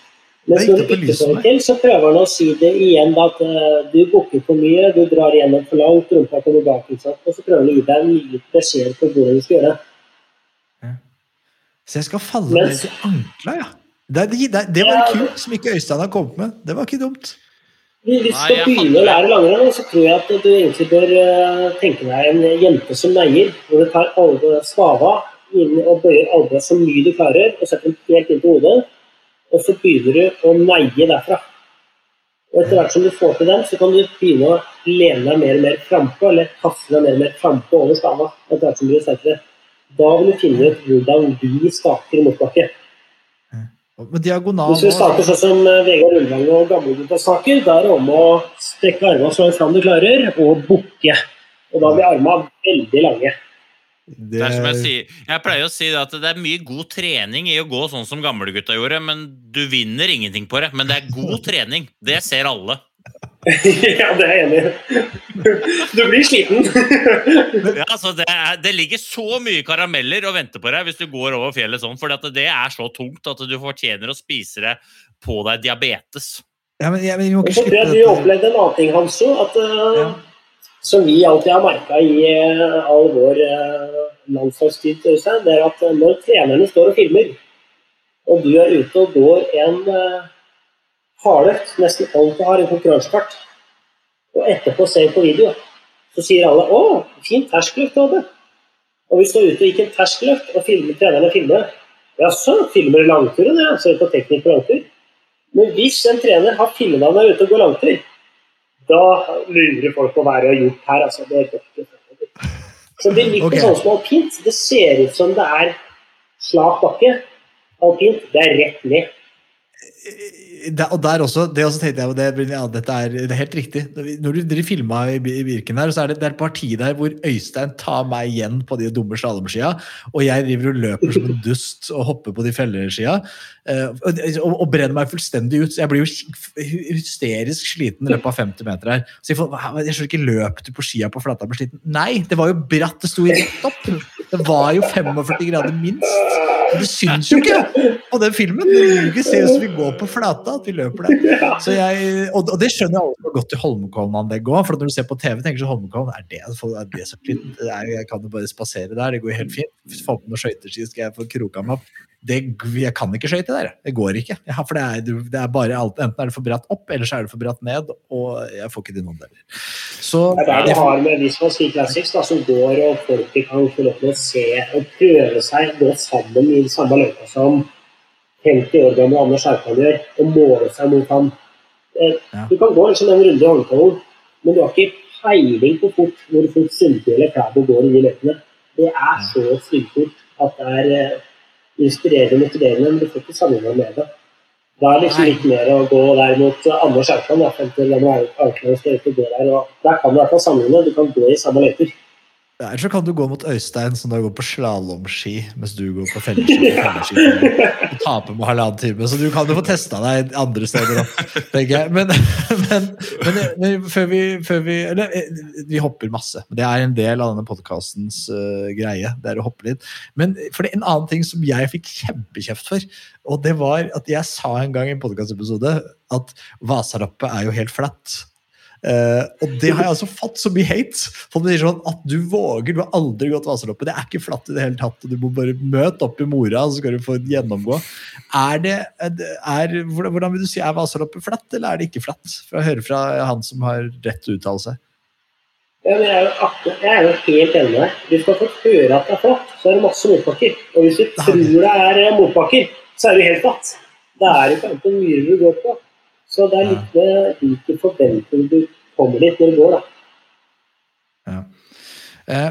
Mens når du ikke får det til, så prøver han å si det igjen at eh, du bukker for mye, du drar igjennom for langt, rumpa kommer bak. Og så prøver han å gi deg nye beskjeder på hvordan du skal gjøre det. Så jeg skal falle Men- ned til ankla, ja. Det, det, det, var Ja. kult som ikke Øystein har kommet med. Det var ikke dumt. Hvis du Nei, skal jeg begynne hadde- å lære langrenn, så tror jeg at du egentlig bør eh, tenke deg en jente som neier, hvor du tar alle stava inn og bøyer albua så mye du klarer, og setter den helt inn til hodet, og så begynner du å neie derfra. Og etter hvert som du får til den, så kan du begynne å lene deg mer og mer frampå, eller kaste deg mer og mer frampå over stava. etter hvert som du blir sterkere. Da vil du finne ut hvordan vi skaper motbakke. Med diagonal Hvis vi starter sånn som eh, Vegard Ulvang og gamlegutta snakker, da er det om å strekke armene så langt fram du klarer, og bukke. Og da blir armene veldig lange. det, Det er som jeg sier. Jeg pleier å si at det er mye god trening i å gå sånn som gamlegutta gjorde, men du vinner ingenting på det. Men det er god trening. Det ser alle. ja, det er jeg enig i. Du blir sliten. Ja, altså det, er, det ligger så mye karameller og venter på deg hvis du går over fjellet sånn, for det er så tungt at du fortjener å spise det på deg diabetes. ja, men, ja, men vi må Og ikke så tror slippe jeg du opplevde en annen ting, Hanso. At eh, Ja. som vi alltid har merka i uh, all vår uh, landslagstid, Øystein, det er at når trenerne står og filmer, og du er ute og går en uh, hardøkt, nesten alt jeg har en konkurransekart, og etterpå ser på video, så sier alle 'Å, fin terskeløkt du hadde'. Og hvis du er ute og gikk en terskeløkt, og filmer, trenerne filmer, ja, så filmer du langturen, ja, ser på teknikk på langtur. Men hvis en trener har filma deg ute og går langtur, da lurer folk på hva er det har gjort her. altså det er godt. Så det blir litt okay. sånn som alpint. Det ser ut som det er slak bakke. Alpint, det er rett ned. Der, og der også, det også tenkte jeg det, ja, dette er, det er helt riktig. Når du, dere filma i, i Birken her, så er det, det er et parti der hvor Øystein tar meg igjen på de dumme slalåmskia, og jeg driver og løper som en dust og hopper på de felleskia. eh, og, og, og brenner meg fullstendig ut. Så jeg blir jo hysterisk sliten i løpet av 50 meter her. Så jeg, får, jeg skjønner ikke, løp du på skia på flata ble sliten? Nei, det var jo bratt, det sto rett opp. Det var jo 45 grader minst. Det syns jo ikke på den filmen. Det vil ikke se ut som vi går på flata, at vi løper der. Så jeg, og, det skjønner jeg også godt i Holmenkollen-anlegget òg. For når du ser på TV, tenker du at Holmenkollen, er det, er det så fint? Det jeg kan jo bare spasere der, det går helt fint. Få på noen skøyteski, skal jeg få kroka meg opp. Det, jeg kan ikke skøyte der. Det går ikke. Ja, for det er, det er bare alt, Enten er det for bratt opp, eller så er det for bratt ned. Og jeg får ikke til noen deler. Så Det er der du har med Visma Ski Classics, som går og folk kan få lov til å se og prøve seg gå sammen i samme løypa som 50 år gamle Anders Haukan gjør, og måle seg mot han. Eh, Ja. Du kan gå liksom en runde i Holmenkollen, men du har ikke peiling på fort hvor fort Sundby eller Klæbo går i de løypene. Det er så sykt at det er eh, inspirerende motiverende, men du får ikke sammenheng med det. Da er det liksom litt mer å gå der mot eh, Anders Haukan, da, 50 år gamle Haukan skal ut og gå der. Der kan du i hvert fall sammenligne, du kan gå i samme løyper. Eller så kan du gå mot Øystein, som da går på slalåmski, mens du går på felleski. og taper med halvannen time. Så du kan jo få testa deg andre steder òg, tenker jeg. Men, men, men, men før, vi, før vi Eller eh, vi hopper masse. Det er en del av denne podkastens greie. Det er å hoppe litt. Men for det er en annen ting som jeg fikk kjempekjeft for, og det var at jeg sa en gang i en podkastepisode at Vasaloppet er jo helt flatt. Eh, og det har jeg altså fått så mye hate. Folk sier sånn at du våger, du har aldri gått Vasaloppet. Det er ikke flatt i det hele tatt. og Du må bare møte opp i mora, så skal du få gjennomgå. Er det, er, hvordan, vil du si, er Vasaloppet flatt, eller er det ikke flatt? For å høre fra han som har rett til å uttale seg. Ja, men jeg, er jo jeg er jo helt enig med deg. Hvis du har fått høre at det er flatt, så er det masse motbakker. Og hvis du tror det er motbakker, så er det helt flatt. Det er ikke annet enn myrer du går på. Så det er litt med hvilke forventninger du kommer dit når du går, da. Ja.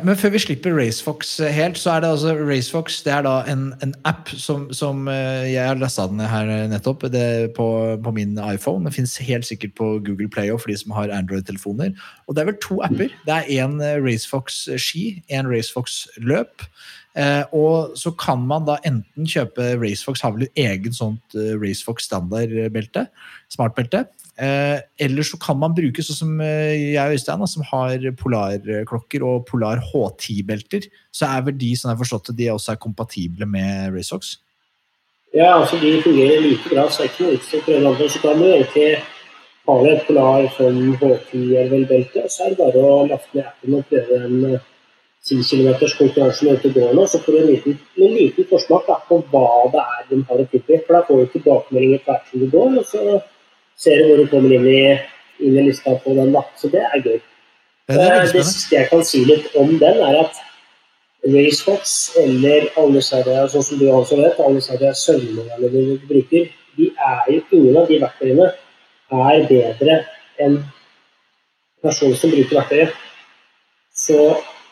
Men før vi slipper RaceFox helt, så er det altså RaceFox det er da en, en app som, som eh, jeg har lasta den her nettopp det på, på min iPhone. Den fins helt sikkert på Google Play og for de som har Android-telefoner. Og det er vel to apper. Det er en RaceFox ski, en RaceFox løp. Eh, og så kan man da enten kjøpe RaceFox har vel et eget sånt eh, RaceFox standardbelte, smartbelte. Eh, eller så kan man bruke sånn som eh, jeg og Øystein, da, som har polarklokker og Polar H10-belter. Så er vel de, som jeg har forstått det, de også er kompatible med RaceFox. Ja, altså De fungerer like bra, så det er ikke noe utstyr på den andre. Så kan du egentlig ha et Polar som H10 eller vel belte, og så er det bare å laste ned appen og prøve den 10 km konkurransen ute i gården, og så får du en liten, en liten forsmak da, på hva det er de har å tilby. For da får du tilbakemeldinger hvert som du går, og så ser du hvor du kommer inn i, inn i lista på den. da. Så det er gøy. Det er Eh, Det siste jeg kan si litt om den, er at RaceFox eller alle serier, sånn som du også vet, alle serier søvnmodellene du bruker, de er jo ingen av de verktøyene er bedre enn personen som bruker verktøyet. Så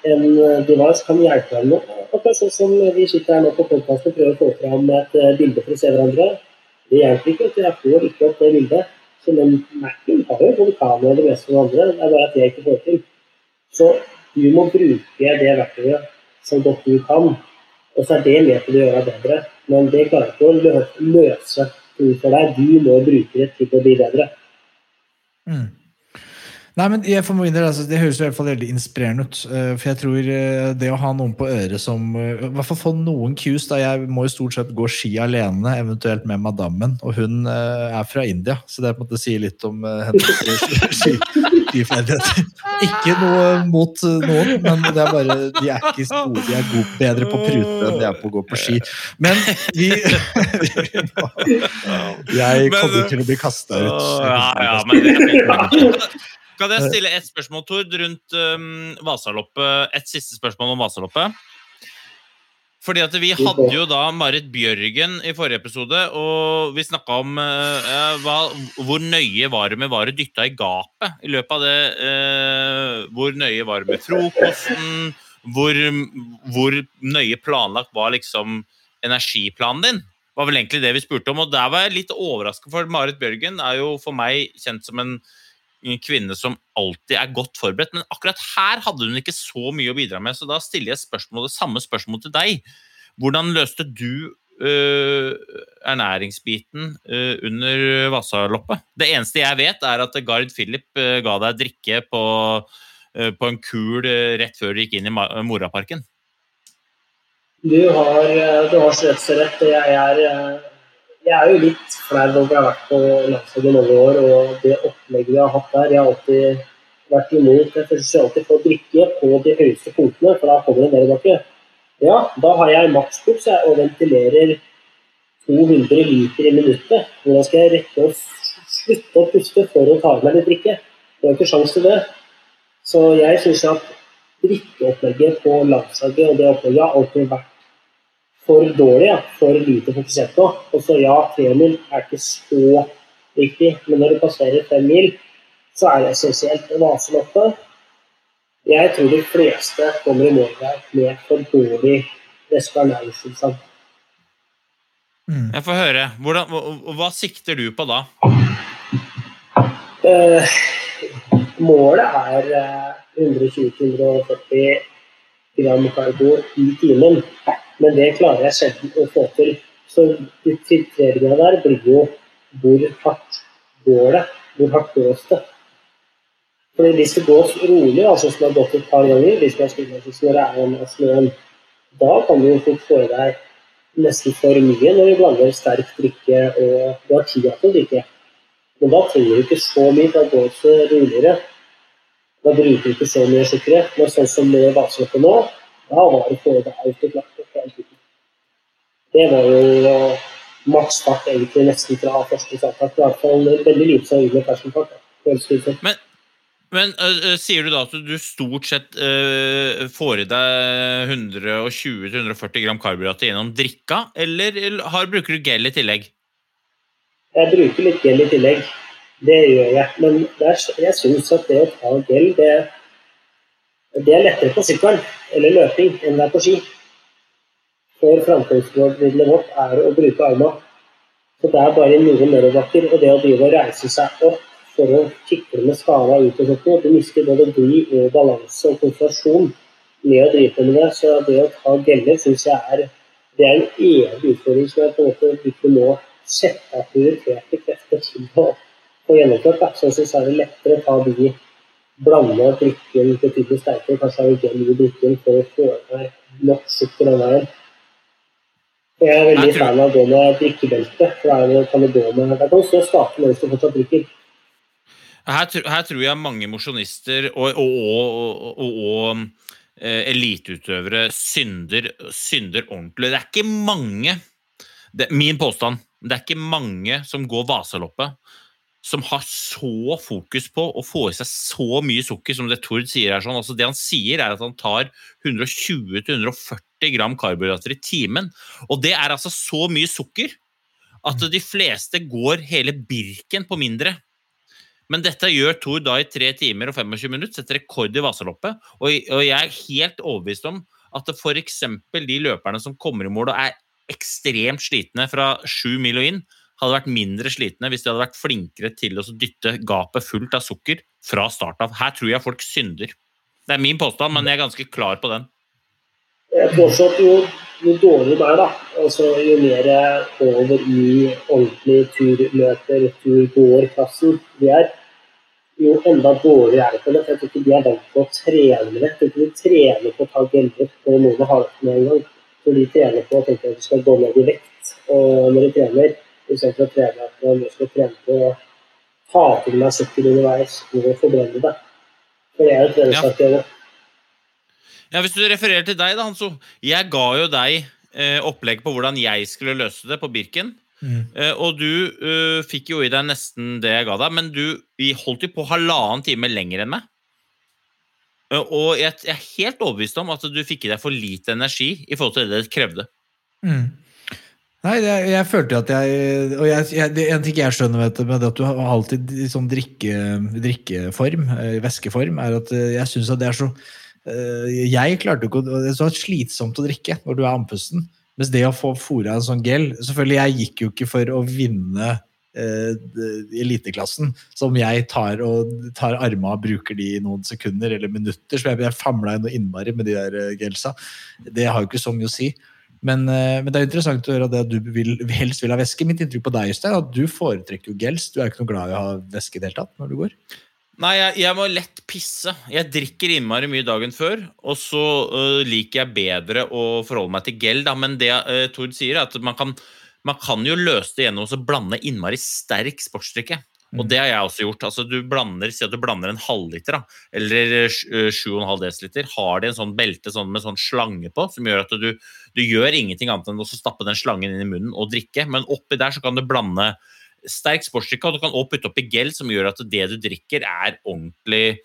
en eh, device kan hjelpe deg med noe. Sånn som vi sitter her nå på podkasten og prøver å få fram et eh, bilde for å se hverandre. Det hjelper ikke. du. Jeg får ikke opp det bildet. Så den Mac-en har jo både kamera og det meste av det andre. Det er bare at jeg ikke får til. Så du må bruke det verktøyet så godt du kan. Og så er det med til å gjøre deg bedre. Men det klarer ikke å løse ting for deg. Du må bruke det til å bli bedre. Mm. Nei, men jeg for min del, altså, Det høres i hvert fall veldig inspirerende ut. eh, For jeg tror eh, det å ha noen på øret som eh, I hvert fall få noen cues. da Jeg må jo stort sett gå ski alene, eventuelt med madammen. Og hun er fra India, så det på en måte sier litt om hennes ski- skiferdigheter. Ikke noe mot noen, men det er bare de er ikke store. De er gode, bedre på prute enn de er på å gå på ski. Men vi Jeg kommer til å bli kasta ut. Ja, ja, men det er. Kan jeg stille et spørsmål, Tord, rundt um, Vasaloppet? Et siste spørsmål om Vasaloppet. Fordi at Vi hadde jo da Marit Bjørgen i forrige episode, og vi snakka om eh, hva, hvor nøye var det med var det dytta i gapet i løpet av det. eh, hvor nøye var det med frokosten? Hvor, hvor nøye planlagt var liksom energiplanen din? var vel egentlig det vi spurte om. Og der var jeg litt overrasket, for Marit Bjørgen er jo for meg kjent som en kvinne som alltid er godt forberedt. Men akkurat her hadde hun ikke så mye å bidra med, så da stiller jeg spørsmål, det samme spørsmål til deg. Hvordan løste du øh, ernæringsbiten øh, under Vasaloppet? Det eneste jeg vet, er at Gard Philip øh, ga deg drikke på, på en kul rett før du gikk inn i Moraparken. Du har, du har så rett. Jeg er, jeg er jo litt flau over å ha vært på landslaget i mange år, og det opplegget vi har hatt der. Jeg har alltid vært imot Jeg forsøker alltid på å drikke på de høyeste punktene, for da kommer det nedoverbakke. Ja, da har jeg makspuls jeg, og ventilerer 200 liter i minuttet. Hvordan skal jeg rekke å slutte å puste for å ta i meg litt drikke? Det er ikke sjanse til det. Så jeg syns at drikkeopplegget på landslaget og det opplegget har alltid vært for dårlig, ja. for lite fokusert på. Og så ja, tremil er ikke så viktig, men når du passerer fem mil, så er det essensielt. Vaseloppet Jeg tror de fleste kommer i mål der med for dårlig respirasjonstilstand. Jeg får høre. Hvordan, hva, hva sikter du på da? Eh, målet er eh, 120-140 gram karbo i timen, men det klarer jeg sjelden å få til. Så de kriteriene der blir jo hvor hardt går det? Hvor hardt gås det? Fordi Hvis det gås rolig, altså som har gått et par ganger, hvis man er slik når det er en snøen, da kan du jo fort få i deg nesten for mye når du blander sterk drikke og du har tida til å drikke. Men da trenger du ikke så mye, da går det roligere. Da bruker du ikke så mye sukkeret. Men sånn som med vaseloppet nå, da var det både autoklart og klart. Det var jo maksfart egentlig nesten fra første starttak. I hvert fall veldig lite sannsynlig ferskfart. Men, men uh, sier du da at du stort sett uh, får i deg 120-140 gram karbohydrater gjennom drikka, eller eller har, bruker du gel i tillegg? Jeg bruker litt gel i tillegg. Det gjør jeg. Men det er, jeg syns at det å ta gel, det, det er lettere på sykkelen eller løping enn det er på ski. For framkomstmiddelet vårt er å bruke armene. Så det er bare noen nedoverbakker. Og det å drive og reise seg opp for å kikle med skala ut og sånt, du mister både bly og balanse og konsentrasjon med å drive med det. Så det å ta geller syns jeg er det er en evig utfordring som jeg på en måte ikke må sette av prioriterte krefter til å få gjennomført. Så jeg det er lettere å ta de blande drikken betydelig sterkere, kanskje gel i drikken for å få i meg nok sukker den veien. Jeg er veldig fan av å gå med drikkebelte, for er det- kan du gå med Der kan du stå stake mens du fortsatt drikker. Her, her tror jeg mange mosjonister og, og, og, og, og eh, eliteutøvere synder, synder ordentlig. Det er ikke mange det, Min påstand det er ikke mange som går Vasaloppet som har så fokus på å få i seg så mye sukker som det Tord sier her. Sånn. Altså, det han sier, er at han tar 120-140 gram karbohydrater i timen. Og det er altså så mye sukker at de fleste går hele Birken på mindre. Men dette gjør Tord da i 3 timer og 25 minutter, setter rekord i Vasaloppet. Og, og jeg er helt overbevist om at f.eks. de løperne som kommer i mål og er ekstremt slitne fra sju mil og inn, hadde vært mindre slitne hvis de hadde vært flinkere til å dytte gapet fullt av sukker fra start av. Her tror jeg folk synder. Det er min påstand, men jeg er ganske klar på den. Jeg tror også at jo, jo dårligere det er, da, altså jo mer over i ordentlig turløper, turgåerklassen vi er, jo enda dårligere er det for dem. Jeg tror ikke de er vant til å trene med det. De trener på å ta gelder når noen har det med en gang. Når de trener på å tenke at de skal gå ned i vekt og når de trener. Istedenfor å trene at man skal trene på å ta til meg sukker underveis og forbrenne det. For det er jo treningsaktivitet. Ja. Ja, Hvis du refererer til deg, da, Hanso. Jeg ga jo deg eh, opplegg på hvordan jeg skulle løse det på Birken. Mm. Eh, og du eh, fikk jo i deg nesten det jeg ga deg, men du vi holdt jo på halvannen time lenger enn meg. Eh, og jeg, jeg er helt overbevist om at du fikk i deg for lite energi i forhold til det det krevde. Mm. Nei, jeg, jeg følte at jeg Og jeg, jeg, en ting jeg skjønner med det at du har alltid i sånn drikke, drikkeform, eh, væskeform, er at eh, jeg syns at det er så eh, Jeg klarte ikke å Det er så slitsomt å drikke når du er andpusten. Mens det å få fora en sånn gel Selvfølgelig, jeg gikk jo ikke for å vinne eliteklassen, som jeg tar og tar arma og bruker de i noen sekunder eller minutter. Så jeg, jeg famla jo noe innmari med de der gelsa. Det har jo ikke så mye å si. Men, eh, men det er interessant å høre at du vil, helst vil ha væske. Mitt inntrykk på deg Øystein, er at du foretrekker jo gels. Du er ikke noe glad i å ha væske i det hele tatt når du går. Nei, jeg, jeg må lett pisse. Jeg drikker innmari mye dagen før, og så øh, liker jeg bedre å forholde meg til gel. Da. Men det øh, Tord sier, er at man kan, man kan jo løse det gjennom å blande innmari sterk sportsdrikke. Og det har jeg også gjort. altså du blander, Si at du blander en halvliter da, eller øh, 7,5 dl. Har de en sånn belte sånn, med sånn slange på, som gjør at du, du gjør ingenting annet enn å stappe den slangen inn i munnen og drikke. Men oppi der så kan du blande sterk sportsdrikke, og du kan også putte oppi gel, som gjør at det du drikker, er ordentlig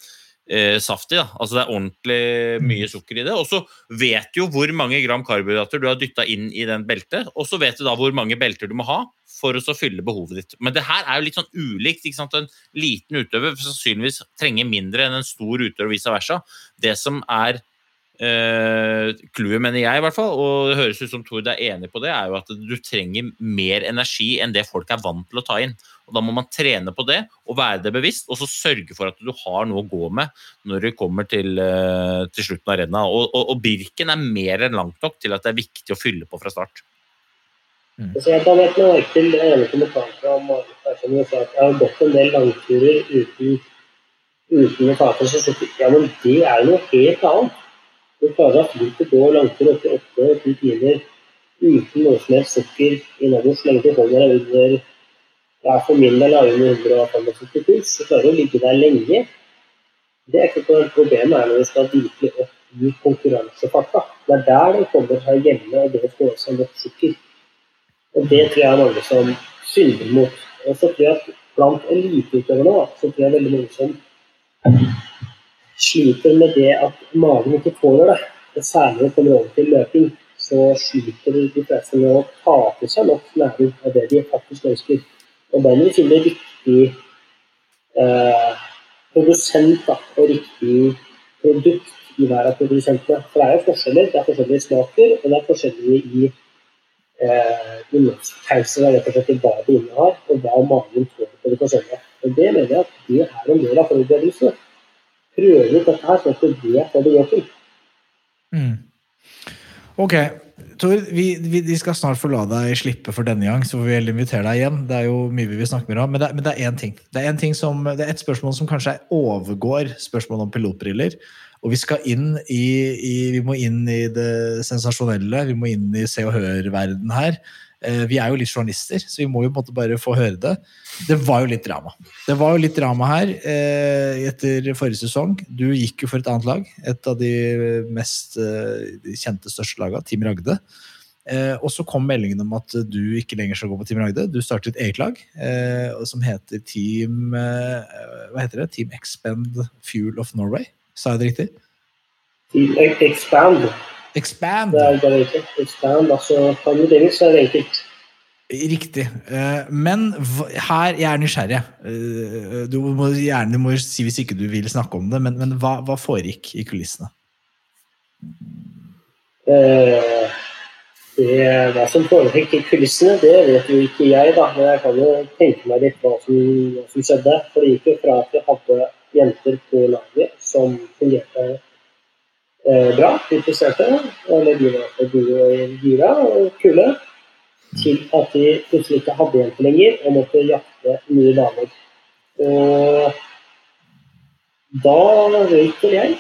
eh, saftig. Da. Altså det er ordentlig mye sukker i det. Og så vet du jo hvor mange gram karbohydrater du har dytta inn i den beltet, og så vet du da hvor mange belter du må ha for å så fylle behovet ditt. Men det her er jo litt sånn ulikt. ikke sant? En liten utøver sannsynligvis trenger mindre enn en stor utøver, og vice versa. Det som er Clouet, mener jeg, i hvert fall, og det høres ut som Tord er enig på det, er jo at du trenger mer energi enn det folk er vant til å ta inn. Og Da må man trene på det og være det bevisst, og så sørge for at du har noe å gå med når du kommer til, eh, til slutten av rennet. Og, og, og Birken er mer enn langt nok til at det er viktig å fylle på fra start. Så jeg kan ikke merke til det ene kommentaren fra Marit Persson som sa at jeg har gått en del langturer uten, uten å ta til seg. Ja, men det er jo noe helt annet. Du klarer deg fint til å gå langtur opp til åtte-ti timer uten noe som helst sukker innabords, så lenge du holder deg under ja, for min del er under 175 puls, så klarer du å ligge der lenge. Det er ikke noe problem er når du skal virkelig opp i konkurransefarta. Det er der det kommer seg hjemme, og det får også nok sukker. Og det tror jeg er mange som synder mot. Og så tror jeg at blant eliteutøverne så tror jeg veldig mange som sliter med det at magen ikke tåler det. Og særlig når det kommer over til løping, så sliter de fleste med å ta seg nok næring av det de faktisk ønsker. Og da må du finne riktig eh, produsent da, og riktig produkt i hver av produsentene. For det er jo forskjeller. Det er forskjellige smaker, og det er forskjellige i eh, innholdspauser rett og slett i hva det innehar, og hva magen tåler på de forskjellige. Og Det mener jeg at det er en del av forberedelsene. Prøve ut dette her, sånn at du vet hva du går til. Mm. Ok, Tor, vi, vi, vi skal snart få la deg slippe for denne gang, så får vi heller invitere deg igjen. Det er jo mye vi vil snakke mer om, men det, men det er én ting. Det er, en ting som, det er et spørsmål som kanskje overgår spørsmålet om pilotbriller. Og vi skal inn i, i, vi må inn i det sensasjonelle, vi må inn i Se og Hør-verden her. Eh, Vi er jo litt journalister, så vi må jo på en måte bare få høre det. Det var jo litt drama. Det var jo litt drama her eh, etter forrige sesong. Du gikk jo for et annet lag. Et av de mest eh, kjente, største lagene, Team Ragde. Og så kom meldingen om at du ikke lenger skal gå på Team Ragde. Du startet et eget lag som heter Team Hva heter det? Team Expend Fuel of Norway. Sa jeg det riktig? Team Expand. Expand! Det er bare ikke Expand, altså På engelsk så er det enkelt. Riktig. Eh, Men her, jeg er nysgjerrig. Eh, Du må gjerne må si hvis ikke du vil snakke om det, men, men hva, hva foregikk i kulissene? Eh, det, hva som foregikk i kulissene, det vet jo ikke jeg, da. Men jeg kan jo tenke meg litt hva som, hva som skjedde. For det gikk jo fra at vi hadde jenter på laget som fungerte eh, bra, interesserte, eller de var gira og kule, til at de plutselig ikke hadde hjelp lenger og måtte jakte nye damer. Og da røyk vel jeg,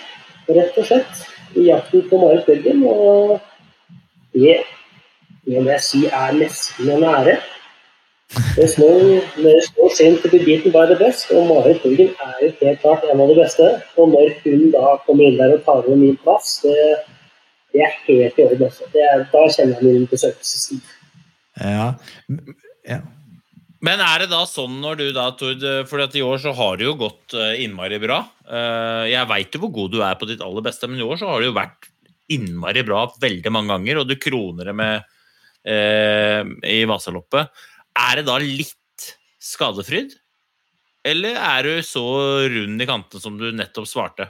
rett og slett, i jakten på Marit Bølgen. Og det, vil jeg si er nesten en ære. There's no, there's no shame to be beaten by the best, og Marit Bjørgen er jo helt klart en av de beste. Og når hun da kommer inn der og tar over min plass, det, det er helt i orden. også. Det er, da kjenner jeg min besøkelsestid. Ja. ja. Men er det da sånn når du da, Tord For at i år så har det jo gått eh, innmari bra. Eh, Jeg veit jo hvor god du er på ditt aller beste, men i år så har det jo vært innmari bra veldig mange ganger, og du kroner det med eh, i Vasaloppet. Er det da litt skadefryd? Eller er du så rund i kantene som du nettopp svarte?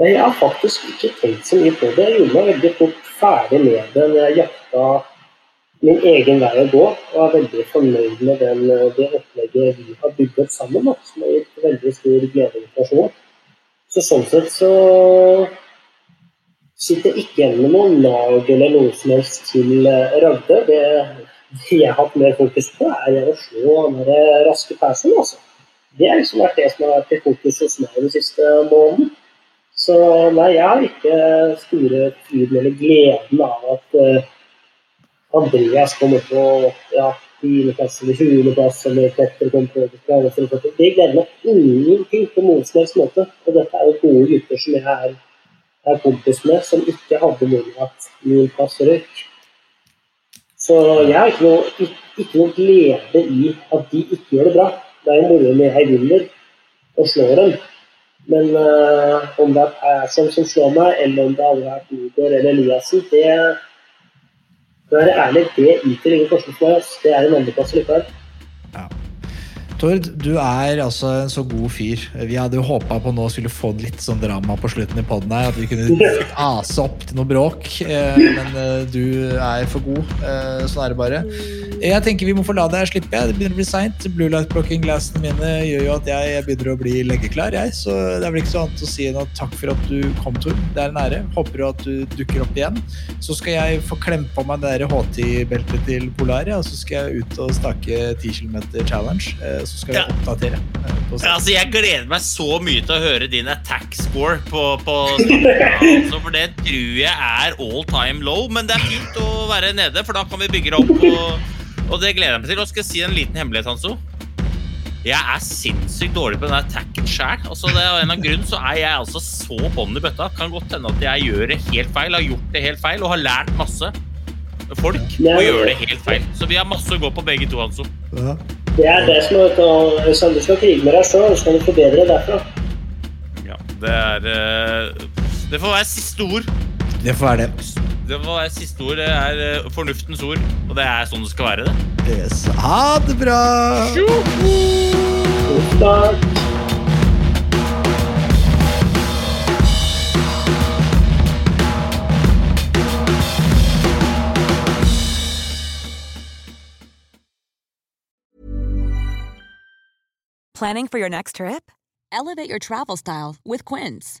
Nei, jeg har faktisk ikke tenkt så mye på det. Jeg gjorde meg veldig fort ferdig med det når jeg jakta min egen vei å gå, og er veldig fornøyd med den, det opplegget vi har bygget sammen, da, som har gitt veldig stor glede og informasjon. Så sånn sett så sitter jeg ikke igjen med noe lag eller noe som helst til eh, Ragde. Det, det jeg har hatt mer fokus på, er å slå den raske persen. altså. Det har liksom vært det som har vært i fokus hos meg den siste måneden. Så nei, jeg har ikke store tiden eller gleden av at uh, Andreas kommer på ja, 10.-plass eller 20.-plass, eller Petter kommer på øverste eller 40. Det gleder meg ingenting på noen som helst måte. Og dette er jo gode gutter som jeg er, er kompis med, som ikke hadde mulig at min plass røyk. Så jeg har ikke noe, ikke, noe glede i at de ikke gjør det bra. Det er jo moro når jeg vinner og slår dem. Men uh, om det er Persson som slår meg, eller om det hadde vært Igor eller Eliassen, det for å ærlig, det yter ingen forskjell for meg. Det er en andreplass likevel. Tord, du er altså en så god fyr. Vi hadde jo håpa på nå skulle få litt sånn drama på slutten i poden her. At vi kunne ase opp til noe bråk. eh, Men eh, du er for god. Sånn er det bare. Jeg tenker vi må få la deg slippe. Det begynner å bli seint. Blue light blocking glassene mine gjør jo at jeg, jeg begynner å bli leggeklar, jeg. Så det er vel ikke så annet å si enn at takk for at du kom, Tor. Det er en ære. Håper at du dukker opp igjen. Så skal jeg få klemme på meg det HT-beltet til Polar, og så skal jeg ut og stake 10 km challenge. eh, Så skal vi Ja. oppdatere. eh, Ja, Altså, jeg gleder meg så mye til å høre din attack score på, på altså, For det tror jeg er all time low, men det er fint å være nede, for da kan vi bygge det opp. Og, og det gleder jeg meg til. Og skal jeg si en liten hemmelighet, Hanso. Jeg er sinnssykt dårlig på den attacken sjæl. Altså, det er en av grunnen så er jeg altså så bånn i bøtta. Kan godt hende at jeg gjør det helt feil, har gjort det helt feil og har lært masse folk å gjøre det helt feil. Så vi har masse å gå på begge to, Hanso. Ja. Det er det som er Hvis du skal krige med deg sjøl, så skal du forbedre deg derfra. Ja, det er eh, Det får være siste ord. Det får være det. Det var være siste ord. Det er eh, fornuftens ord. Og det er sånn det skal være, det. Yes. Ha det bra! Takk. Planning for your next trip? Elevate your travel style with Quince.